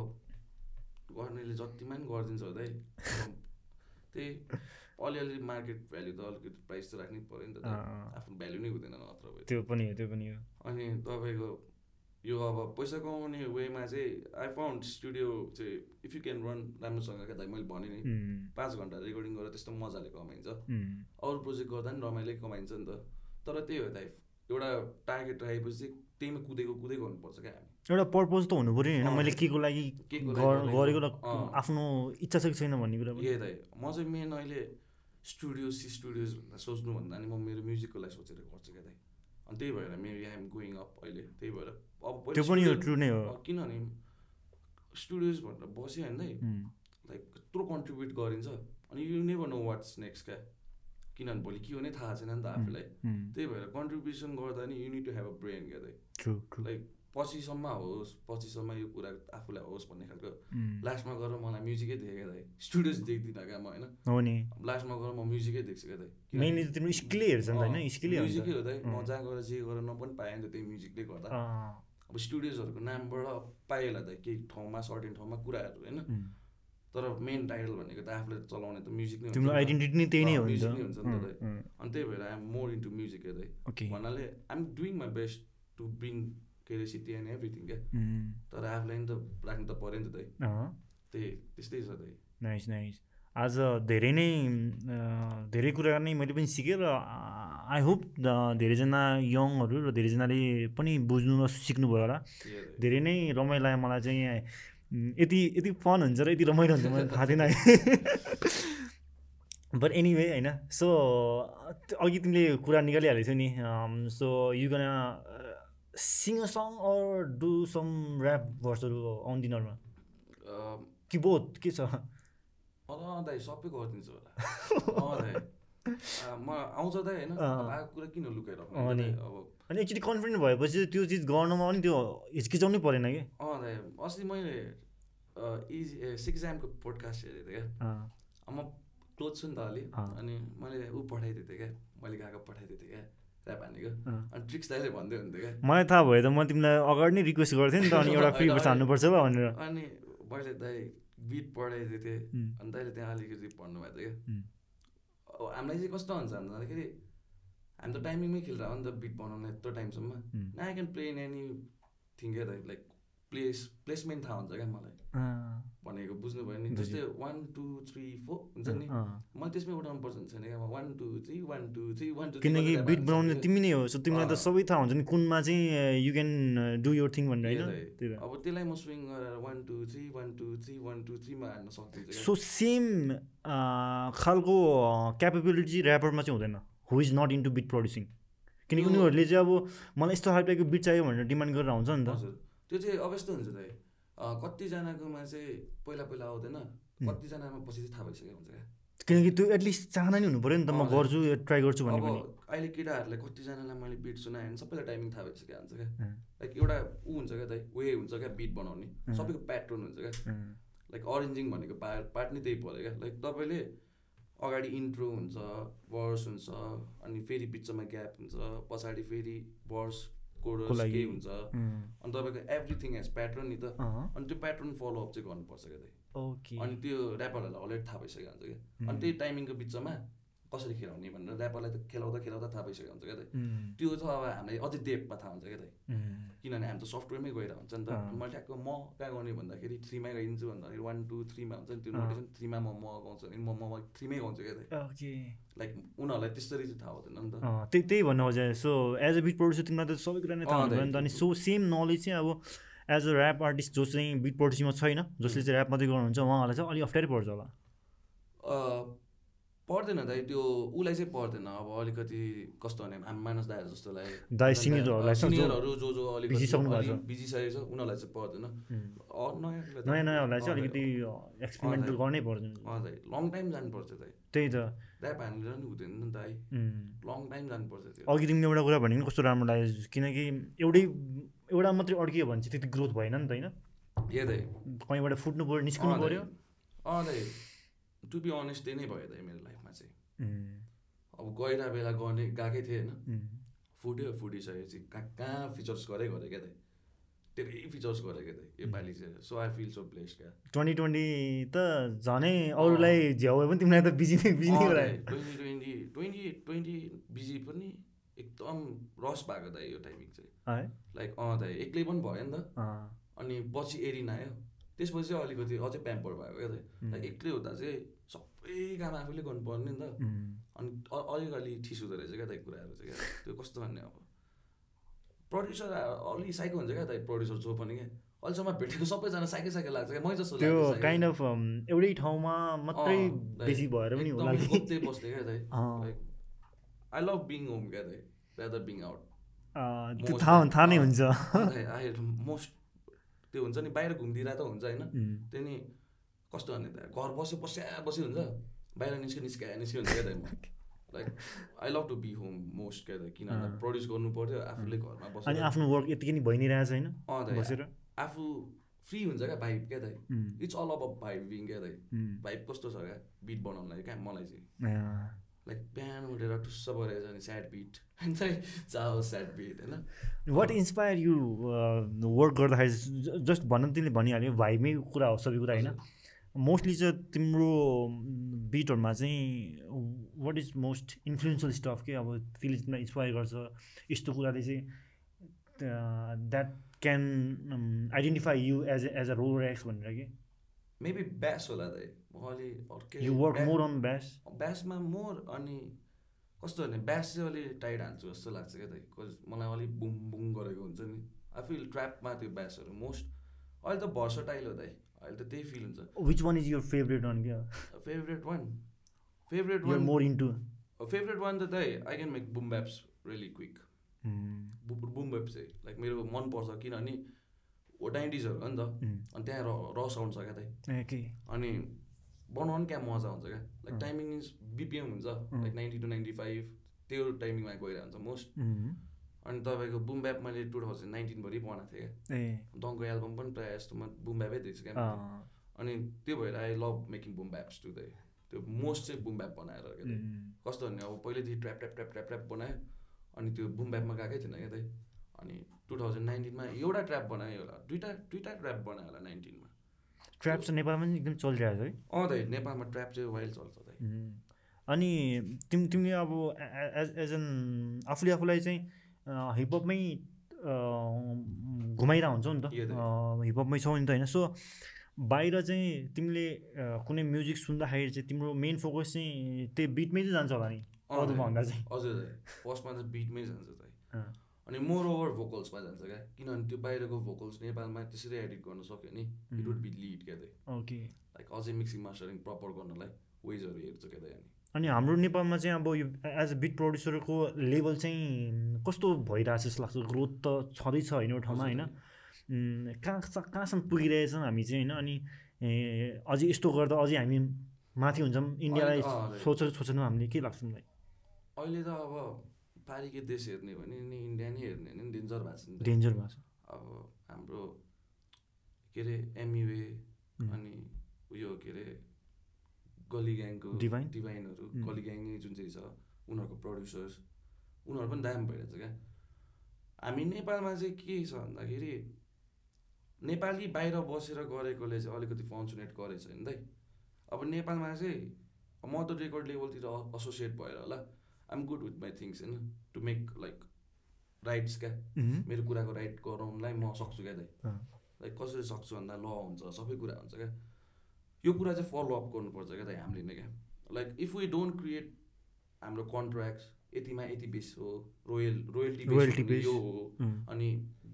गर्नेले जतिमा पनि गरिदिन्छ हो दाइ। त्यही अलिअलि मार्केट भ्याल्यु त अलिकति प्राइस त राख्नै पऱ्यो नि त आफ्नो भ्याल्यु नै हुँदैन नत्र त्यो पनि हो त्यो पनि हो। अनि तपाईँको यो अब पैसा कमाउने वेमा चाहिँ आई फाउन्ड स्टुडियो चाहिँ इफ यु क्यान रन राम्रोसँग क्या दाइ? मैले भने नि पाँच घन्टा रेकर्डिङ गरेर त्यस्तो मजाले कमाइन्छ। अरू प्रोजेक्ट गर्दा पनि रमाइलो कमाइन्छ नि त। तर त्यही हो दाइ एउटा टार्गेट राखेपछि चाहिँ त्यहीमा कुदेको कुदै गर्नुपर्छ क्या हामी। एउटा पर्पज त हुनु पऱ्यो नि होइन? मैले के को लागि गरेको? र। आफ्नो इच्छा छ कि छैन भन्ने कुरा यही दाइ म चाहिँ मेन अहिले स्टुडियो सी स्टुडियोज भन्दा सोच्नुभन्दा नि म मेरो म्युजिकको लागि सोचेर गर्छु क्या दाइ। अनि त्यही भएर मेरो आइएम गोइङ अप अहिले त्यही भएर। अब त्यो पनि हो ट्रु नै हो। किनभने स्टुडियोज भनेर बस्यो होइन। लाइक त्यत्रो कन्ट्रिब्युट गरिन्छ। अनि you never know what's next क्या? किनभने भोलि के हुने थाहा छैन नि त आफूलाई। त्यही भएर कन्ट्रिब्युसन गर्दा नि you need to have a brain क्या दाइ लाइक पछिसम्म होस् पछिसम्म यो कुरा आफूलाई होस् भन्ने खालको। लास्टमा गएर मलाई म्युजिकै देखेँ क्या दाइ स्टुडियोज देख्दिनँ क्या म होइन? हो नि। लास्टमा गएर म म्युजिकै देख्छु क्या दाइ स्किलै हेर्छ नि म्युजिकै हो दाइ म। जहाँ गएर जे गरेर न पनि पाएँ नि त त्यही म्युजिकले गर्दा। अब स्टुडियोजहरूको नामबाट पाएँ होला दाइ केही ठाउँमा सर्टेन ठाउँमा कुराहरू होइन? तर मेन टाइटल भनेको त आफूले चलाउने त म्युजिक नै हुन्छ तिम्रो त। आइडेन्टिटी नै त्यही नै अँ, हो नि त। हुन्छ नि त अनि त्यही भएर I'm more into music okay भन्नाले I'm doing my best to bring curiosity and everything क्या? तर आफूलाई नि त राख्नु त पऱ्यो नि त अँ, त्यही त्यस्तै छ दाइ नाइस नाइस आज धेरै नै धेरै कुरा नै मैले पनि सिकेँ र आई होप धेरैजना यङहरू र धेरैजनाले पनि बुझ्नु र सिक्नुभयो होला। धेरै नै रमाइलो लाग्यो मलाई चाहिँ यति यति फन हुन्छ र यति रमाइलो हुन्छ मलाई थाहा थिएन। बट एनिवे होइन। सो अघि तिमीले कुरा निकालिहालेको थियौ नि so you gonna sing a song or do some rap भर्सहरू डिनरमा कि बोथ के छ? दाइ सबै गरिदिन्छु होला। दाइ। म आउँछ दाइ होइन? आएको कुरा किन लुकाइरहेको अनि अब अनि एक्चुली कन्फिडेन्ट भएपछि त्यो चिज गर्नुमा पनि त्यो हिचकिचाउनै परेन कि? अँ दाइ। अस्ति मैले इज सिक्स एमको पोडकास्ट हेरेको थिएँ क्या। म क्लोज छु नि त अलि। अनि मैले ऊ पठाइदिएको थिएँ क्या। मैले गएको पठाइदिएको थिएँ क्या अनि ट्रिक्स दाइले भन्दै हुन्थ्यो क्या। मलाई थाहा भयो त म तिमीलाई अगाडि नै रिक्वेस्ट गर्थेँ नि त अनि एउटा फ्री वा भनेर। अनि मैले दाइ बिट पढाइदिएको थिएँ अनि दाइले त्यहाँ अलिकति पढ्नु भएको थियो क्या। अब हामीलाई चाहिँ कस्तो हुन्छ भन्दाखेरि हामी त टाइमिङमै खेलिरहेको हो नि त बिट बनाउनु यत्रो टाइमसम्म न I can play in anything like place placement थाहा हुन्छ क्या मलाई। भनेको बुझ्नुभयो नि। जस्तै वान टू थ्री फोर हुन्छ नि। मैले त्यसमै उठाउनु पर्छ नि। छैन क्या one two three one two three one two किनकि बिट बनाउने तिमी नै हो सो तिमीलाई त सबै थाहा हुन्छ नि कुनमा चाहिँ you can do your thing भनेर होइन। अब त्यसलाई म स्विङ गरेर one two three one two three one two थ्रीमा हान्न सक्दिनँ सो सेम खालको क्यापेबिलिटी ऱ्यापरमा चाहिँ हुँदैन। Who is not into beat producing किनकि उनीहरूले चाहिँ अब मलाई यस्तो खालको बिट चाहियो भनेर डिमान्ड गरेर हुन्छ नि त। त्यो चाहिँ अब यस्तो हुन्छ दाइ कतिजनाकोमा चाहिँ पहिला पहिला आउँदैन। कतिजनामा पछि चाहिँ थाहा भइसकेको हुन्छ क्या। किनकि त्यो एटलिस्ट चाहना नै हुनु पऱ्यो नि त म गर्छु ट्राई गर्छु भने पनि। अहिले केटाहरूलाई कतिजनालाई मैले बिट सुनाएँ भने सबैलाई टाइमिङ थाहा भइसक्यो हुन्छ क्या। लाइक एउटा ऊ हुन्छ क्या दाइ वे हुन्छ क्या बिट बनाउने। सबैको प्याटर्न हुन्छ क्या। लाइक अरेन्जिङ भनेको पार्ट पार्ट नै त्यही पऱ्यो क्या। लाइक तपाईँले अगाडि इन्ट्रो हुन्छ वर्स हुन्छ अनि फेरि बिचमा ग्याप हुन्छ पछाडि फेरि वर्स कोरस के हुन्छ। अनि तपाईँको एभ्रिथिङ एज प्याटर्न नि त। अनि त्यो प्याटर्न फलोअप चाहिँ गर्नुपर्छ क्या ओके। अनि त्यो ऱ्यापरहरूलाई अलरेडी थाहा भइसकेको हुन्छ क्या। अनि त्यही टाइमिङको बिचमा कसरी खेलाउने भनेर ऱ्यापरलाई त खेलाउँदा खेलाउँदा थाहा भइसकेको हुन्छ क्या त। त्यो चाहिँ अब हामीलाई अझै डेपमा थाहा हुन्छ क्या त। किनभने हामी त सफ्टवेयरमै गएर हुन्छ नि त। मैले ठ्याक्क म कहाँ गर्ने भन्दाखेरि थ्रीमा गइदिन्छु भन्दाखेरि वान टू थ्रीमा हुन्छ नि त्यो नोटेसन थ्रीमा म म गाउँछु भने म म थ्रीमै गाउँछु क्या त। लाइक उनीहरूलाई त्यसरी चाहिँ थाहा हुँदैन नि त। त्यही त्यही भन्नु खोजेँ। So as a beat producer तिमीलाई त सबै कुरा नै थाहा हुँदैन त। अनि सो सेम नलेज चाहिँ अब एज अ ऱ्याप आर्टिस्ट जो चाहिँ बिट प्रड्युसिङमा छैन जसले चाहिँ ऱ्याप मात्रै गर्नुहुन्छ उहाँहरूलाई चाहिँ अलिक अप्ठ्यारै पर्छ होला। पर्दैन दाइ त्यो उसलाई चाहिँ पर्दैन। अब अलिकति कस्तो भने हामी मानस दाइहरू जस्तोलाई दाइ सिनियरहरू जो जो अलिकति बिजिसकेको छ। उनीहरूलाई चाहिँ पर्दैन। नयाँ नयाँहरूलाई चाहिँ अलिकति एक्सपेरिमेन्टल गर्नै पर्छ दाइ। लङ टाइम जानुपर्छ दाइ। त्यही त। ऱ्याप हानेर नि हुँदैन नि दाइ। लङ टाइम जानुपर्छ त्यो। अघि तिमीले एउटा कुरा भने कस्तो राम्रो लाग्यो किनकि एउटै एउटा मात्रै अड्कियो भने चाहिँ त्यति ग्रोथ भएन नि त होइन? ए दाइ। कहीँबाट फुट्नु पऱ्यो निस्किनु पऱ्यो। अँ दाइ। टु बी अनेस्ट त्यही नै भयो दाइ मेरो चाहिँ अब गएर बेला गर्ने गएकै थिएँ होइन फुट्यो फुटिसकेपछि कहाँ कहाँ फिचर्स गरेँ गरेँ क्या दाइ धेरै फिचर्स गरेँ क्या दाइ योपालि चाहिँ। So I feel so place क्या ट्वेन्टी ट्वेन्टी त झनै अरूलाई झ्याउ पनि तिमीलाई त बिजी नै बिजी नै twenty twenty twenty twenty busy पनि एकदम रस भएको दाइ यो टाइमिङ चाहिँ। लाइक अँ दाइ एक्लै पनि भयो नि त। अनि पछि एरिन आयो। त्यसपछि चाहिँ अलिकति अझै प्याम्पर भएको क्या त लाइक एक्लै हुँदा चाहिँ सबै काम आफूले गर्नुपर्ने नि त। अनि अलिक अलि ठिस हुँदो रहेछ क्या त कुराहरू चाहिँ क्या। त्यो कस्तो भन्ने अब? प्रड्युसर अलि साइको हुन्छ क्या त प्रड्युसर जो पनि क्या। अहिलेसम्म भेटेको सबैजना साइकै साइकै लाग्छ क्या। मै जस्तो त्यो काइन्ड अफ एउटै ठाउँमा मात्रै बेसी भएर पनि होला त्यही बस्थेँ क्या दाइ like I love being home क्या दाइ रादर बिङ आउट थाहा थाहा नै हुन्छ। आई मोस्ट त्यो हुन्छ नि बाहिर घुमिदिरहेको त हुन्छ होइन। त्यो नि कस्तो भने त? घर बस्यो बस्या बसी हुन्छ? बाहिर निस्क्यो निस्क्या निस्क्यो हुन्छ क्या म। Like I love to be home most क्या त? किन प्रड्युस गर्नु पर्थ्यो आफूले घरमा बस्यो अनि आफ्नो वर्क यतिकै नि भइ नै रहेछ होइन बसेर? आफू फ्री हुन्छ क्या भाइब क्या दाइ इट्स अल अब भाइबिङ क्या दाइ भाइब कस्तो छ क्या? बिट बनाउनलाई क्या? मलाई चाहिँ। लाइक बिहान उठेर टुस्स परेछ नि स्याड बिट चाहिँ चाहो स्याड बिट होइन? वाट इन्सपायर यु वर्क गर्दाखेरि? जस्ट भन्न तिमीले भनिहाल्यो भाइमै कुरा हो सबै कुरा होइन? मोस्टली चाहिँ तिम्रो बिटहरूमा चाहिँ what is most influential stuff के? अब त्यसले तिमीलाई इन्सपायर गर्छ यस्तो कुराले चाहिँ that can identify you as as a role ex भनेर कि? मेबी ब्यास होला दाइ। म अलि अर्कै you work more on bass ब्यासमा more अनि कस्तो भने ब्यास चाहिँ अलि टाइट हान्छु जस्तो लाग्छ क्या दाइ। बिकज मलाई अलिक बुङ बुङ गरेको हुन्छ नि। आई फिल ट्र्यापमा त्यो ब्यासहरू मोस्ट अहिले त भर्सटाइल हो दाइ। अहिले त त्यही फिल हुन्छ। Which one is your favourite one क्या favourite one favourite one more into favourite one त दाइ I can make boom baps really quick boom bap चाहिँ लाइक मेरो मनपर्छ किनभने हो नाइन्टिजहरू हो नि त। अनि त्यहाँ र र साउन्ड छ क्या के अनि बनाउनु क्या मजा हुन्छ क्या? लाइक टाइमिङ बिपिएम हुन्छ। Like ninety two ninety five त्यो टाइमिङमा गइरहेको हुन्छ मोस्ट अनि तपाईँको बुम ब्याप मैले टु थाउजन्ड नाइन्टिनभरि बनाएको थिएँ क्या। दङको एल्बम पनि प्रायः जस्तो म बुम ब्यापै दिएछु क्या। अनि त्यो भएर I love making boom baps to दाइ त्यो मोस्ट चाहिँ बुम ब्याप बनाएर क्या कस्तो भने अब पहिल्यैदेखि trap trap trap trap trap बनायो। अनि त्यो बुम ब्यापमा गएकै थिएन क्या दाइ अनि टु थाउजन्ड नाइन्टिनमा एउटा ट्र्याप बनायो होला। दुइटा दुइटा ट्र्याप बनायो होला नाइन्टिनमा। ट्र्याप चाहिँ नेपालमा पनि एकदम चलिरहेको छ है। अँ दाइ नेपालमा ट्र्याप चाहिँ वाइल्ड चल्छ दाइ अनि तिम तिमीले अब एज एज एन आफूले आफूलाई चाहिँ हिपहपमै घुमाइरहेको हुन्छौ नि त। हिपहपमै छौ नि त होइन। सो बाहिर चाहिँ तिमीले कुनै म्युजिक सुन्दाखेरि चाहिँ तिम्रो मेन फोकस चाहिँ त्यही बिटमै चाहिँ जान्छ होला नि अँ अरूमा दाइ, भन्दा चाहिँ। हजुर फर्स्टमा त बिटमै जान्छ अँ, अनि मोर ओभर भोकल्समा जान्छ क्या। किनभने त्यो बाहिरको भोकल्स नेपालमा त्यसरी एडिट गर्न सक्यो भने इट वुड बी लिड क्या ओके। लाइक अझै मिक्सिङ मास्टरिङ प्रपर गर्नलाई वेजहरू हेर्छ क्या अनि अनि हाम्रो नेपालमा चाहिँ अब यो एज अ बिट प्रड्युसरको लेभल चाहिँ कस्तो भइरहेछ जस्तो लाग्छ? ग्रोथ त छँदैछ होइन एउटा ठाउँमा होइन? कहाँ कहाँ- कहाँसम्म पुगिरहेछौँ हामी चाहिँ होइन? अनि अझै यस्तो गर्दा अझै हामी माथि हुन्छौँ। इन्डियालाई सोचेर सोचेनौँ हामीले के लाग्छ मलाई? अहिले त अब पारिकै देश हेर्ने भने नि इन्डिया नै हेर्ने भने डेन्जर भएको छ डेन्जर भएको छ। अब हाम्रो के अरे एमयुए. अनि उयो के अरे गली ग्याङको Divine? डिभाइनहरू ग्याङ जुन चाहिँ छ उनीहरूको प्रड्युसर्स उनीहरू पनि दाम भइरहेछ क्या। हामी नेपालमा चाहिँ के छ भन्दाखेरि नेपाली बाहिर बसेर गरेकोले चाहिँ अलिकति फर्चुनेट गरेछ नि दाइ अब नेपालमा चाहिँ म त रेकर्ड लेभलतिर एसोसिएट भएर होला। I'm good with my things होइन? टु मेक लाइक राइट्स क्या। उम्, मेरो कुराको राइट गराउनलाई म सक्छु क्या दाइ लाइक कसरी सक्छु भन्दा ल हुन्छ सबै कुरा हुन्छ क्या। यो कुरा चाहिँ फलोअप गर्नुपर्छ क्या दाइ हामीले नै क्या। Like if we don't create हाम्रो कन्ट्र्याक्ट्स यतिमा यति बेस हो रोयल रोयल्टी base. यो हो अनि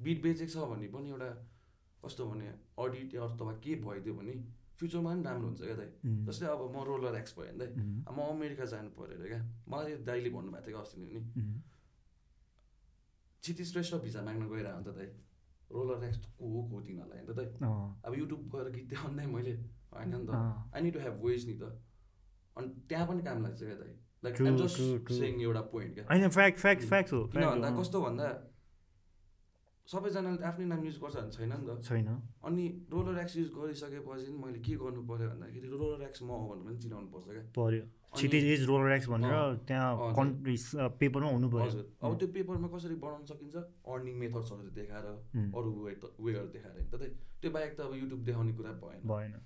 बिट बेचेको छ भने पनि एउटा कस्तो भने अडिट अथवा के भइदियो भने फ्युचरमा पनि राम्रो हुन्छ क्या दाइ जस्तै अब म रोलर एक्स भयो भने दाइ म अमेरिका जानु पऱ्यो अरे क्या। मलाई दाइले भन्नुभएको थियो क्या अस्ति नै क्षितिज श्रेष्ठ भिजा माग्न गइरहेको अन्त दाइ रोलर एक्स को हो को तिनीहरूलाई अन्त दाइ अब युट्युब गएर गीत देखाउँदै मैले होइन नि त। I need to have ways नि त। अनि त्यहाँ पनि काम लाग्छ क्या दाइ। Like I'm just. सेङ एउटा पोइन्ट क्या। हो किन भन्दा कस्तो भन्दा सबैजनाले आफ्नै नाम युज गर्छ भने छैन नि त। छैन। अनि रोलर एक्स युज गरिसकेपछि मैले के गर्नु पऱ्यो भन्दाखेरि रोलर एक्स म हो भनेर पनि चिनाउनु पर्छ क्या। पर्यो। अनि- छिटेज इज रोलर एक्स भनेर त्यहाँ पेपरमा हुनु पऱ्यो हजुर। अब त्यो पेपरमा कसरी बनाउन सकिन्छ? अर्निङ मेथड्सहरू देखाएर अरू वे वेहरू देखाएर त त्यो बाहेक त अब युट्युब देखाउने कुरा भएन। भएन।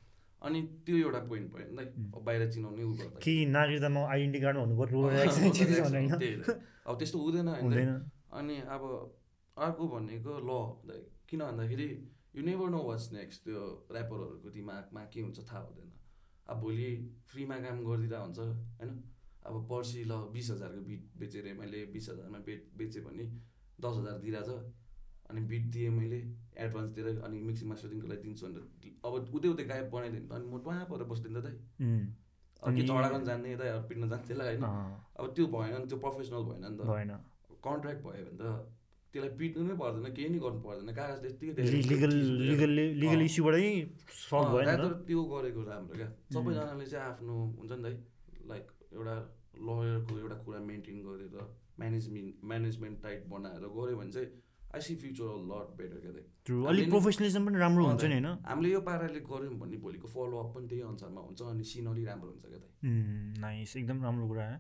अनि त्यो एउटा पोइन्ट भयो। नि उम्. अब बाहिर चिनाउने उ गर्दा। कि नागरिकतामा आइडेन्टी कार्डमा हुनु पर्यो रोलर एक्स अँ, छिटेज roller भनेर। X, होइन त्यही त। अब त्यस्तो हुँदैन होइन। अनि अब अर्को भनेको ल दाइ किन भन्दाखेरि you never know what's next त्यो ऱ्यापरहरूको दिमागमा के हुन्छ थाहा हुँदैन। अब भोलि फ्रीमा काम गरिदिँदा हुन्छ होइन? अब पर्सि ल बिस हजारको बिट बेचेर मैले बिस हजारमा बेच बेचेँ भने दस हजार दिइरहेछ। अनि बिट दिएँ मैले एडभान्स दिएर अनि मिक्सिङ मास्टरिङको लागि दिन्छु भनेर। अब उतै उतै गायब बनाइदियो भने त अनि म टुवा परेर बस्दिनँ त अनि- गर्न जान्ने यता पिट्न जान्थेला होइन। अब त्यो भएन नि त्यो प्रोफेसनल भएन नि त। भएन। कन्ट्र्याक्ट भयो भने त त्यसलाई पिट्नु नै पर्दैन केही नै गर्नु पर्दैन। कागज त्यत्तिकै देखेर लिगल चिज हुँदैन। लिगल लिगल अँ। इस्युबाटै सल्भ अँ, भयो नि rather त त्यो गरेको राम्रो क्या। सबैजनाले चाहिँ आफ्नो हुन्छ नि त लाइक एउटा लयरको एउटा कुरा मेन्टेन गरेर म्यानेजमेन्ट म्यानेजमेन्ट टाइप बनाएर गऱ्यो भने चाहिँ I see future lot better क्या दाइ ट्रु अलिक प्रोफेसनलिजम पनि राम्रो हुन्छ नि होइन? हामीले यो पाराले गऱ्यौँ भने भोलिको फलोअप पनि त्यही अनुसारमा हुन्छ अनि सिनरी राम्रो हुन्छ क्या दाइ नाइस एकदम राम्रो कुरा हो।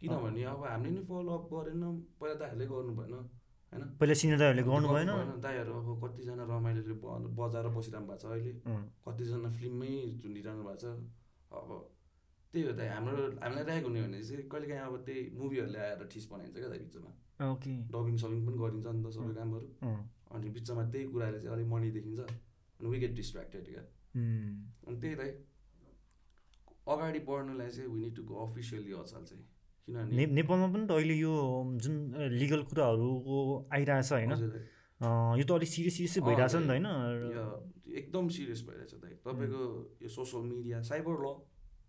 किनभने अब हामीले नि फलोअप गरेनौँ पहिला दाइहरूले गर्नु भएन होइन? पहिला सिनियर दाइहरूले गर्नु भएन? दाइहरू अब कतिजना रमाइलोले ब- बजाएर बसिरहनु भएको छ अहिले। कतिजना फिल्ममै झुन्डिरहनु भएको छ। अब त्यही हो त हाम्रो हामीलाई राखेको हुने भने चाहिँ कहिलेकाहीँ अब त्यही मुभीहरूले आएर ठिस बनाइन्छ क्या त बिचमा। ओके डबिङ सबिङ पनि गरिन्छ नि त सबै कामहरू। अनि बिचमा त्यही कुराले चाहिँ अलिक मनी देखिन्छ अनि वी गेट डिस्ट्र्याक्टेड क्या। अनि त्यही त अगाडि बढ्नुलाई चाहिँ we need to go officially अचाल चाहिँ। किनभने नेपालमा पनि त अहिले यो जुन लिगल कुराहरूको आइरहेछ होइन। यो त अलिक सिरियस सिरियसै भइरहेछ नि त होइन। एकदम सिरियस भइरहेछ दाइ तपाईँको यो सोसियल मिडिया साइबर ल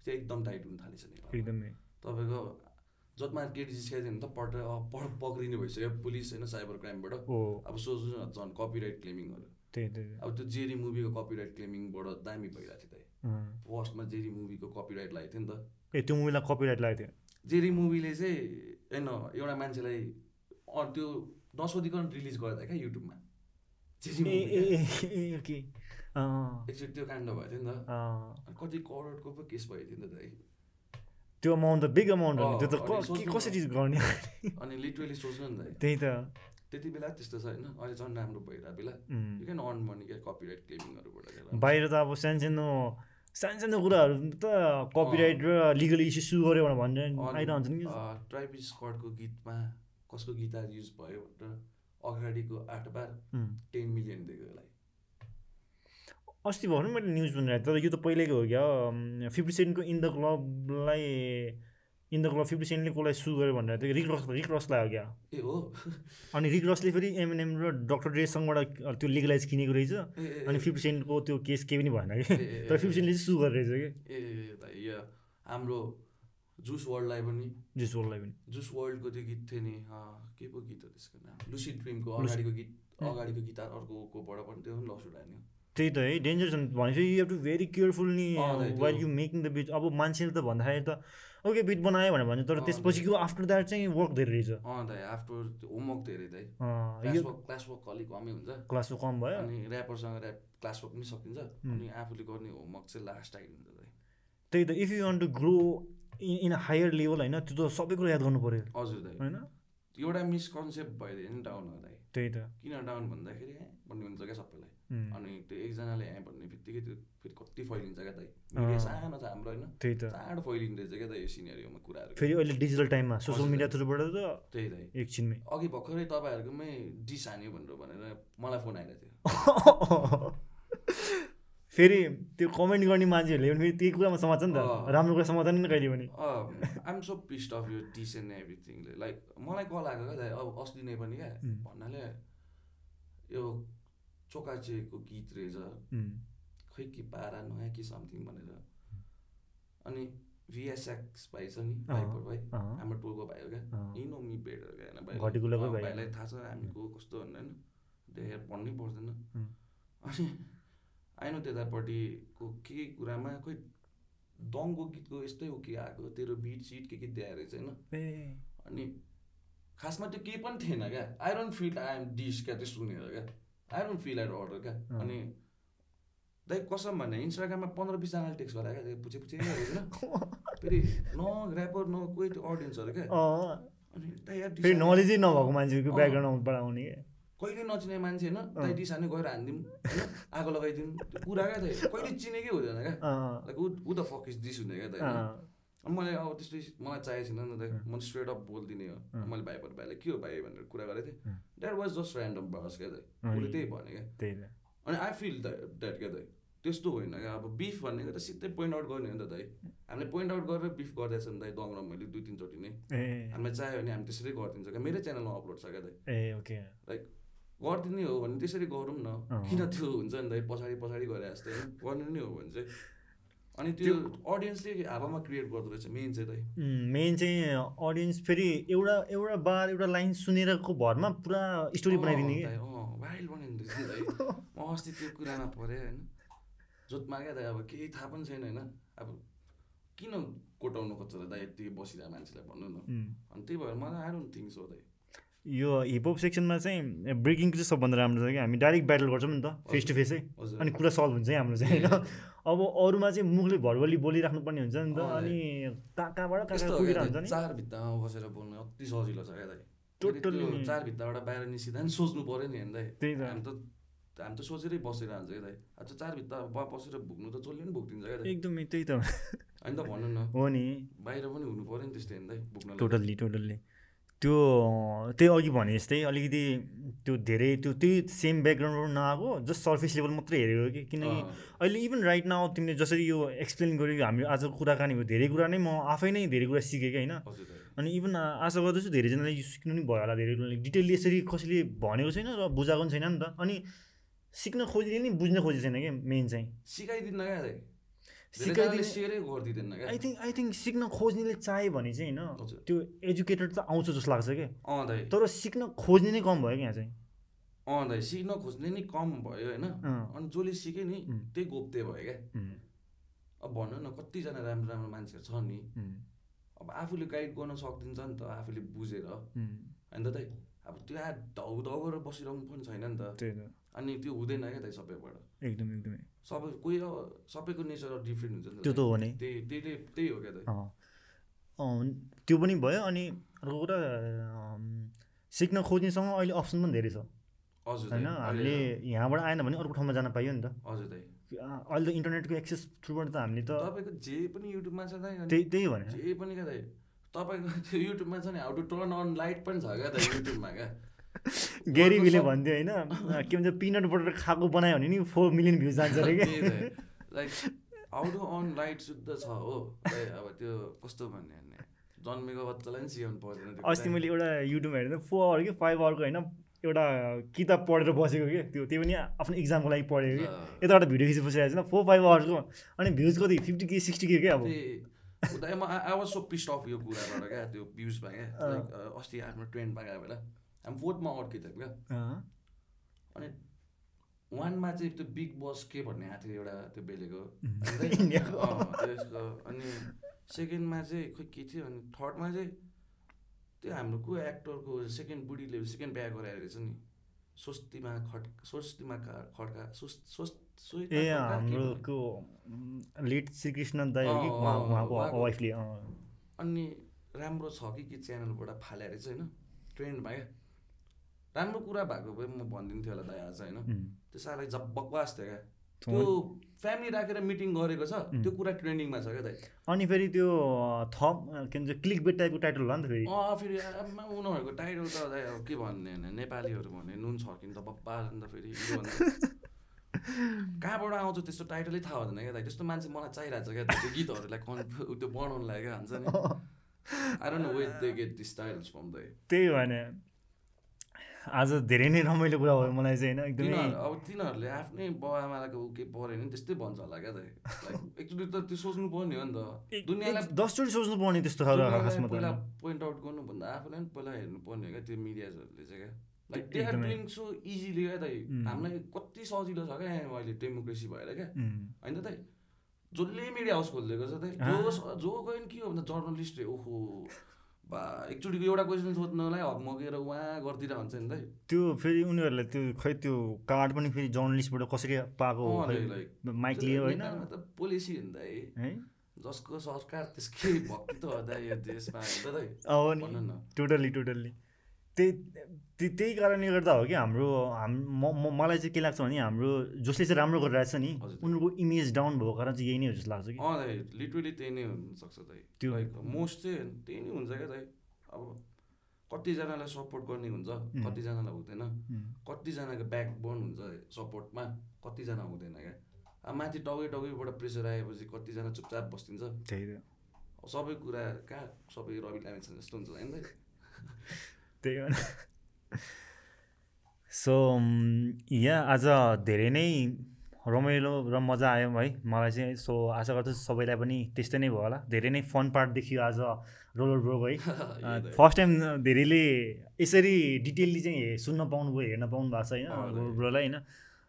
चाहिँ एकदम टाइट हुन थालेछ नेपाल एकदमै। तपाईँको जसमा केटी जिस्काइदियो भने त पट पक्रिने भइसक्यो। पुलिस होइन साइबर क्राइमबाट। अब सोच्नु न झन् कपिराइट क्लेमिङहरू अब त्यो जेरी मुभीको कपिराइट क्लेमिङबाट दामी भइरहेको थियो त। फर्स्टमा जेरी मुभीको कपिराइट लागेको थियो नि त। ए त्यो मुभीलाई कपिराइट लागेको थियो? जेरी मुभीले चाहिँ होइन एउटा मान्छेलाई त्यो नसोधिकन रिलिज गर्दा क्या युट्युबमा एकचोटि त्यो काण्ड भएको थियो नि त। कति करोडको पो केस भएको थियो नि त त्यो अमाउन्ट त बिग अमाउन्ट हो त्यो त कसरी गर्ने? अनि लिटरली सोच्नु नि दाइ त्यही त। त्यति बेला त्यस्तो छ होइन। अहिले झन् राम्रो भइरहेको बेला। यु क्यान अर्न मनी क्या कपिराइट क्लेमिङहरूबाट बाहिर त अब सानसानो सानसानो कुराहरू त कपिराइट र लिगल इस्यु सु गऱ्यो भनेर भनेर आइरहन्छ नि ट्राइबिस स्कटको गीतमा कसको गिटार युज भयो भनेर अगाडिको आठ बार। टेन मिलियन दिएको यसलाई अस्ति भर्खर मैले न्युज सुनिरहेको तर यो त पहिल्यैको हो क्या। फिफ्टी सेन्टको इन द क्लबलाई इन द क्लब फिफ्टी सेन्टले कसलाई सु गर्यो भनेर त्यो रिक रस रिक रस लाग्यो क्या। ए हो? अनि रिक रसले फेरि एमएनएम र डक्टर ड्रेससँगबाट त्यो लिगलाइज किनेको रहेछ। अनि फिफ्टी सेन्टको त्यो केस केही पनि भएन कि तर फिफ्टी सेन्टले चाहिँ सु गरेर रहेछ कि ए हाम्रो जुस वर्ल्डलाई पनि। जुस वर्ल्डलाई पनि। जुस वर्ल्डको त्यो गीत थियो नि के पो गीत हो त्यसको नाम? लुसी ड्रिमको अगाडिको गीत अगाडिको गिटार अर्कोकोबाट पनि त्यो पनि लस उठायो नि। त्यही त है। डेन्जर छ भनेपछि you have to very careful नि while you making the beat अब मान्छेले त भन्दाखेरि त ओके बिट बनायो भनेर भन्छ तर त्यसपछिको आफ्टर द्याट चाहिँ वर्क धेरै रहेछ। आफ्टर होमवर्क धेरै दाइ क्लास वर्क क्लास वर्क अलिक कमै हुन्छ। क्लासको कम भयो। अनि ऱ्यापरसँग ऱ्याप क्लास वर्क पनि सकिन्छ। अनि आफूले गर्ने होमवर्क चाहिँ लास्ट टाइम हुन्छ दाइ त्यही त। If you want to grow in in higher level होइन त्यो त सबै कुरा याद गर्नु पऱ्यो हजुर दाइ होइन? एउटा मिसकन्सेप्ट भइदियो नि डाउन हो दाइ त्यही त। किन डाउन भन्दाखेरि भन्ने हुन्छ क्या सबैलाई। अनि त्यो एकजनाले ए भन्ने बित्तिकै त्यो फेरि कति फैलिन्छ क्या अँ। सानो छ हाम्रो होइन। त्यही त। चाँडो फैलिँदैछ क्या दाइ यो सिनेरीमा कुराहरू। फेरि अहिले डिजिटल टाइममा सोसियल। मिडिया थ्रुबाट त त्यही दाइ। एकछिनमै अघि भर्खरै तपाईँहरूकोमै डिस हान्यो भनेर भनेर मलाई फोन आइरहेको थियो। फेरि त्यो कमेन्ट गर्ने मान्छेहरूले पनि फेरि त्यही कुरामा समात्छ नि त। राम्रो कुरा समात्दैन नि कहिले पनि। आइएम सो पिस्ड अफ यो डिस एन्ड एभ्रिथिङले लाइक मलाई कल आएको क्या अब अस्ति नै पनि क्या. भन्नाले यो चोकाचेको गीत रहेछ। खै कि पारा नयाँ कि समथिङ भनेर। अनि भिएसएक्स भाइ छ नि भाइपर भाइ। हाम्रो टोलको भाइ हो क्या। नो मी भाइ। भाइलाई थाहा छ हामी को कस्तो भनेर होइन। देखेर भन्नै पर्दैन. अनि आइनो त्यतापट्टिको के कुरामा खोइ दङको गीतको यस्तै हो कि आएको। तेरो बिट सिट के के दिएर रहेछ होइन। अनि खासमा त्यो केही पनि थिएन क्या। I don't feel I am diss क्या त्यो सुनेर क्या। I don't feel at order क्या। अनि दाइ कसम भने इन्स्टाग्राममा पन्ध्र बिसजनाले टेक्स्ट गरायो क्या? पुछे पुछे होइन? फेरि न ऱ्यापर न कोही त्यो अडियन्सहरू क्या? अनि फेरि नलेजै नभएको मान्छेको। ब्याकग्राउन्डबाट आउने कहिले नचिने मान्छे होइन? दाइ डिस हान्ने गएर हानिदिउँ होइन? आगो लगाइदिउँ। कुरा क्या दाइ? कहिले चिनेकै हुँदैन क्या? ऊ द फक इज दिस हुने क्या अनि मैले अब त्यस्तो मलाई चाहिएको छैन नि त। मैले स्ट्रेट अप बोलिदिने हो। मैले भाइबाट भाइलाई के हो भाइ भनेर कुरा गरेको थिएँ। द्याट वाज जस्ट ऱ्यान्डम बस क्या दाइ उसले त्यही भने क्या। अनि आई फिल द्याट क्या दाइ त्यस्तो होइन क्या। अब बिफ भनेको त सिधै पोइन्ट आउट गर्ने हो नि त दाइ हामीले पोइन्ट आउट गरेर बिफ गर्दैछ नि दाइ दङ मैले दुई तिनचोटि नै। हामीलाई चाह्यो भने हामी त्यसरी गरिदिन्छ क्या। मेरै च्यानलमा अपलोड छ क्या दाइ ओके। गरिदिने हो भने त्यसरी गरौँ न। किन त्यो हुन्छ नि दाइ पछाडि पछाडि गरे जस्तै। गर्ने नै हो भने चाहिँ। अनि त्यो अडियन्सले हावामा क्रिएट गर्दो रहेछ मेन चाहिँ मेन चाहिँ अडियन्स फेरि एउटा एउटा बार एउटा लाइन सुनेरको भरमा पुरा स्टोरी बनाइदिने भाइरल दाइ म अस्ति त्यो कुरामा परेँ होइन। जोतमा क्या दाइ अब केही थाहा पनि छैन होइन। अब किन कोटाउनु खोज्छ त दाइ यति बसिरहेको मान्छेलाई भन्नु न. अनि त्यही भएर मलाई आई डोन्ट थिङ्क सो दाइ। यो हिपहप सेक्सनमा चाहिँ ब्रेकिङको चाहिँ सबभन्दा राम्रो छ कि हामी डाइरेक्ट ब्याटल गर्छौँ नि त फेस टु फेसै अनि कुरा सल्भ हुन्छ है हाम्रो चाहिँ। होइन अब अरूमा चाहिँ मुखले भरबली बोलिराख्नु पर्ने हुन्छ नि त अनि कहाँ कहाँबाट कहाँ हुन्छ नि? चार भित्तामा बसेर बोल्नु अति सजिलो छ क्या नि। चार भित्ताबाट बाहिर निस्किँदा पनि सोच्नु पऱ्यो नि दाइ। त्यही त। हामी त हामी त सोचेरै बसिरहन्छ क्या दाइ। अब चार भित्ता बसेर भुक्नु त जसले पनि भुक्दिन्छ क्या एकदमै त्यही त। होइन त भन्नु न। हो नि। बाहिर पनि हुनु पऱ्यो नि त्यस्तै दाइ भुक्न टोटल्ली टोटल्ली। त्यो त्यही अघि भने जस्तै अलिकति त्यो धेरै त्यो त्यही सेम ब्याकग्राउन्डबाट नआएको जस्ट सर्फेस लेभल मात्रै हेरेको कि किनकि अहिले इभन राइट नाउ तिमीले जसरी यो एक्सप्लेन गर्यो हामी आज कुराकानी भयो धेरै कुरा नै म आफै नै धेरै कुरा सिकेँ कि होइन। अनि इभन आशा गर्दछु धेरैजनाले यो सिक्नु नि भयो होला धेरै डिटेलली यसरी कसैले भनेको छैन र बुझाएको पनि छैन नि त। अनि सिक्न खोजिले नि बुझ्न खोजेको छैन क्या मेन चाहिँ। सिकाइदिन्न क्या सिकाइदिने आई थिङ्क आई थिङ्क सिक्न खोज्नेले चाह्यो भने चाहिँ होइन त्यो एजुकेटेड त आउँछ जस्तो लाग्छ दाइ। तर सिक्न खोज्ने नै कम भयो क्या यहाँ चाहिँ। अँ दाइ सिक्न खोज्ने नि कम भयो होइन। अनि जसले सिक्यो नि. त्यही गोप्ते भयो क्या। अब भन्नु न कतिजना राम्रो राम्रो मान्छेहरू छ नि। अब आफूले गाइड गर्न सकिदिन्छ नि त आफूले बुझेर। होइन त दाइ अब त्यो आ धौ धौ गरेर बसिरहनु पनि छैन नि त। अनि त्यो हुँदैन क्या दाइ सबैबाट। एकदम एकदमै। सबै कोही अब सबैको नेचर डिफ्रेन्ट हुन्छ नि त्यो त त हो नै। त्यही त्यही त्यही हो क्या दाइ अँ। अँ, त्यो पनि भयो अनि अर्को कुरा सिक्न खोज्नेसँग अहिले अप्सन पनि धेरै छ। हजुर दाइ होइन हामीले यहाँबाट आएन भने अर्को ठाउँमा जान पाइयो नि त। हजुर दाइ। अँ, अहिले त इन्टरनेटको एक्सेस थ्रुबाट त हामीले त तपाईँको जे पनि युट्युबमा छ त्यही त्यही भने। जे पनि क्या दाइ। तपाईँको त्यो युट्युबमा छ नि how to turn on light पनि छ क्या दाइ युट्युबमा क्या। गेरी विले भन्थ्यो होइन के भन्छ पिनट बटर खाएको बनायो भने नि फोर मिलियन भ्युज जान्छ अरे दाइ like how to on light शुद्ध छ हो? अब त्यो कस्तो भन्ने भने जन्मेको बच्चालाई पनि सिकाउनु पर्दैन अस्ति। मैले एउटा युट्युबमा हेरेँ फोर आवर कि फाइभ आवरको होइन एउटा किताब पढेर बसेको कि त्यो त्यो पनि आफ्नो इक्जामको लागि पढेको कि। यताबाट भिडियो खिचेर बसिरहेको छैन फोर फाइभ आवर्सको अनि भ्युज कति? फिफ्टी के सिक्सटी के क्या अब I was so pissed off यो कुराबाट क्या त्यो भ्युजमा क्या। अस्ति हाम्रो ट्रेन्डमा गयो बेला। हामी फोर्थमा अड्किथ्यौँ क्या? अनि वानमा चाहिँ त्यो बिग बस के भन्ने आएको थियो एउटा त्यो बेलेको? त्यसको अनि सेकेन्डमा चाहिँ खोइ के थियो? अनि थर्डमा चाहिँ त्यो हाम्रो को एक्टरको सेकेन्ड बुढीले सेकेन्ड बिहा गराएर रहेछ नि। स्वस्तिमा खट स्वस्तिमा खड्का ए हाम्रो लेट श्रीकृष्ण वाइफले अनि राम्रो छ कि के च्यानलबाट फाले रहेछ होइन? ट्रेन्डमा क्या? राम्रो कुरा भएको भए म भनिदिन्थेँ होला दाइ आज होइन? त्यो साह्रै जब बकवास थियो क्या। त्यो फ्यामिली राखेर मिटिङ गरेको छ. त्यो कुरा ट्रेन्डिङमा छ क्या दाइ। अनि फेरि त्यो थप के भन्छ क्लिक बेट टाइपको टाइटल होला नि त फेरि। अँ फेरि आम्मा उनीहरूको टाइटल त दाइ अब के भन्ने भने नेपालीहरू भने नुन छर्किनु त बप्पा अन्त फेरि कहाँबाट आउँछ त्यस्तो टाइटलै थाहा हुँदैन क्या दाइ। त्यस्तो मान्छे मलाई चाहिरहेको छ क्या त्यो गीतहरूलाई कन् त्यो बनाउनुलाई क्या भन्छ नि। I don't know wait they get this titles from दाइ। त्यही भने आज धेरै नै रमाइलो कुरा भयो मलाई चाहिँ होइन? एकदमै अब तिनीहरूले आफ्नै बाउ आमाको के पऱ्यो भने त्यस्तै भन्छ होला क्या एकचोटि त त्यो सोच्नु पर्ने हो नि त। दुनियाँलाई दसचोटि सोच्नु पर्ने त्यस्तो खासमा त पहिला। पोइन्ट आउट गर्नुभन्दा आफूलाई पनि पहिला हेर्नु पर्ने हो क्या त्यो मिडियाजहरूले चाहिँ क्या। Like they are. Doing so easily क्या दाइ. हामीलाई कति सजिलो छ क्या अहिले डेमोक्रेसी भएर क्या। होइन त। दाइ जसले मिडिया हाउस खोलिदिएको छ दाइ जो जो गयो नि के हो भन्दा जर्नलिस्ट ओहो। एकचोटिको एउटा क्वेसन सोध्नलाई हकमकेर उहाँ गरिदिएर हुन्छ नि दाइ त्यो फेरि उनीहरूलाई त्यो खै त्यो कार्ड पनि फेरि जर्नलिस्टबाट कसरी पाएको माइक लियो होइन। त पोलिसी हो नि दाइ है। जसको सरकार त्यसकै भक्ति त हो दाइ यो देशमा त न टोटल्ली टोटल्ली त्यही त्यही कारणले गर्दा हो कि हाम्रो हाम म मलाई चाहिँ के लाग्छ भने हाम्रो जसले चाहिँ राम्रो गरिरहेछ नि। उनीहरूको इमेज डाउन भएको कारण चाहिँ यही नै हो जस्तो लाग्छ कि। दाइ लिटरली त्यही नै हुनसक्छ दाइ। त्यो- मोस्ट चाहिँ त्यही नै हुन्छ क्या दाइ। अब कतिजनालाई सपोर्ट गर्ने हुन्छ कतिजनालाई हुँदैन। कतिजनाको ब्याक बोन हुन्छ सपोर्टमा कतिजना हुँदैन क्या। अब माथि टाउकै टाउकैबाट प्रेसर आएपछि कतिजना चुपचाप बस्दिन्छ। त्यही त। सबै कुरा कहाँ सबै रवि लामिछन् जस्तो हुन्छ होइन त्यही भएर सो यहाँ आज धेरै नै रमाइलो र मजा आयो है। मलाई चाहिँ सो आशा गर्छु सबैलाई पनि त्यस्तै नै भयो होला। धेरै नै फन पार्ट देखियो आज रोलर ब्रोको है। फर्स्ट टाइम धेरैले यसरी डिटेलली चाहिँ हे- सुन्न पाउनुभयो हेर्न पाउनु भएको छ होइन रोलर ब्रोलाई होइन।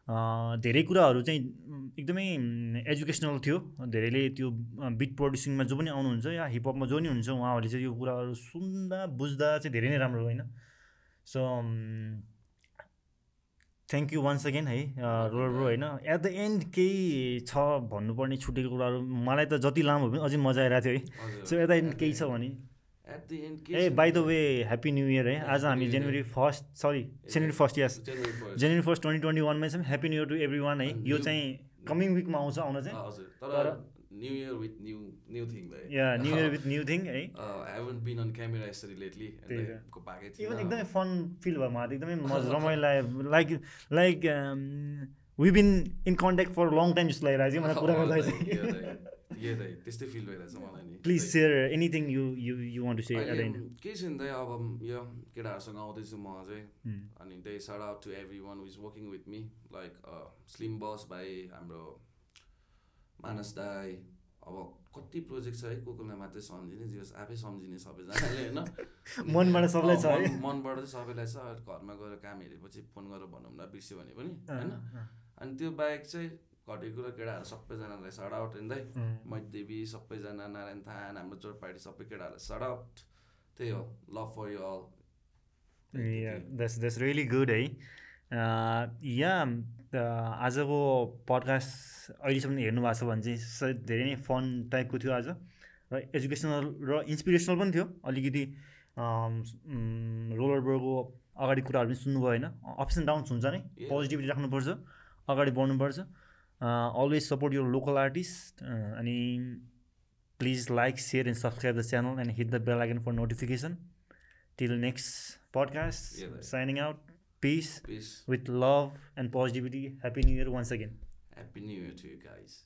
धेरै कुराहरू चाहिँ एकदमै एजुकेसनल थियो। धेरैले त्यो बिट प्रड्युसिङमा जो पनि आउनुहुन्छ या हिपहपमा जो नि हुनुहुन्छ उहाँहरूले चाहिँ यो कुराहरू सुन्दा बुझ्दा चाहिँ धेरै नै राम्रो होइन। So thank you once again है रोलर ब्रो होइन। एट द एन्ड केही छ भन्नुपर्ने छुटेको कुराहरू मलाई त जति लामो भयो पनि अझै मजा आइरहेको थियो है। सो एट द एन्ड केही छ भने The end, के ए छ by the way happy new year है आज हामी. January first sorry January first yes. January first twenty twenty वानमा चाहिँ happy new year to everyone है यो चाहिँ कमिङ विकमा आउँछ आउन चाहिँ। तर- new year with new new thing yeah new year with new thing है I haven't been on camera यसरी लेटली त्यही त। को पाएकै इभन एकदमै फन फिल भयो मलाई एकदमै मजा रमाइलो like like we been in contact for long time जस्तो लागिरहेको थियो मलाई कुरा गर्दा चाहिँ। यो दाइ त्यस्तै फिल भइरहेछ मलाई नि please share anything you you you want to say at अहिले एन्ड केही छैन दाइ अब यो केटाहरूसँग आउँदैछु म चाहिँ अनि they sort out to everyone is working with me like Slim बस भाइ हाम्रो मानस दाई अब कति प्रोजेक्ट छ है को कोलाई मात्रै सम्झिने जे होस् आफै सम्झिने सबैजनाले होइन? मनबाट सबलाई छ मनबाट चाहिँ सबैलाई छ घरमा गएर काम हेरेपछि फोन गरेर भनौँ न बिर्स्यो भने पनि होइन? अनि त्यो बाहेक चाहिँ घटेको कुरो केटाहरू सबैजनालाई सड आउट हिँड्दै। मैदेवी सबैजना नारायण थान हाम्रो चोरपाटी सबै केटाहरूलाई सड आउट त्यही हो love for you all that's that's really good है या आजको पडकास्ट अहिलेसम्म हेर्नु भएको छ भने चाहिँ धेरै नै फन टाइपको थियो आज। र एजुकेसनल र इन्सपिरेसनल पनि थियो। अलिकति रोलर बर्डको अगाडि कुराहरू पनि सुन्नुभयो होइन। अप्स एन्ड डाउन्स हुन्छ नै. पोजिटिभिटी राख्नुपर्छ। अगाडि बढ्नुपर्छ। Uh, always support your local artists. Uh, Any, please like share and subscribe the channel and hit the bell icon for notification. Till next podcast yeah, signing out. Peace, peace. With love and positivity. Happy new year once again. Happy new year to you guys.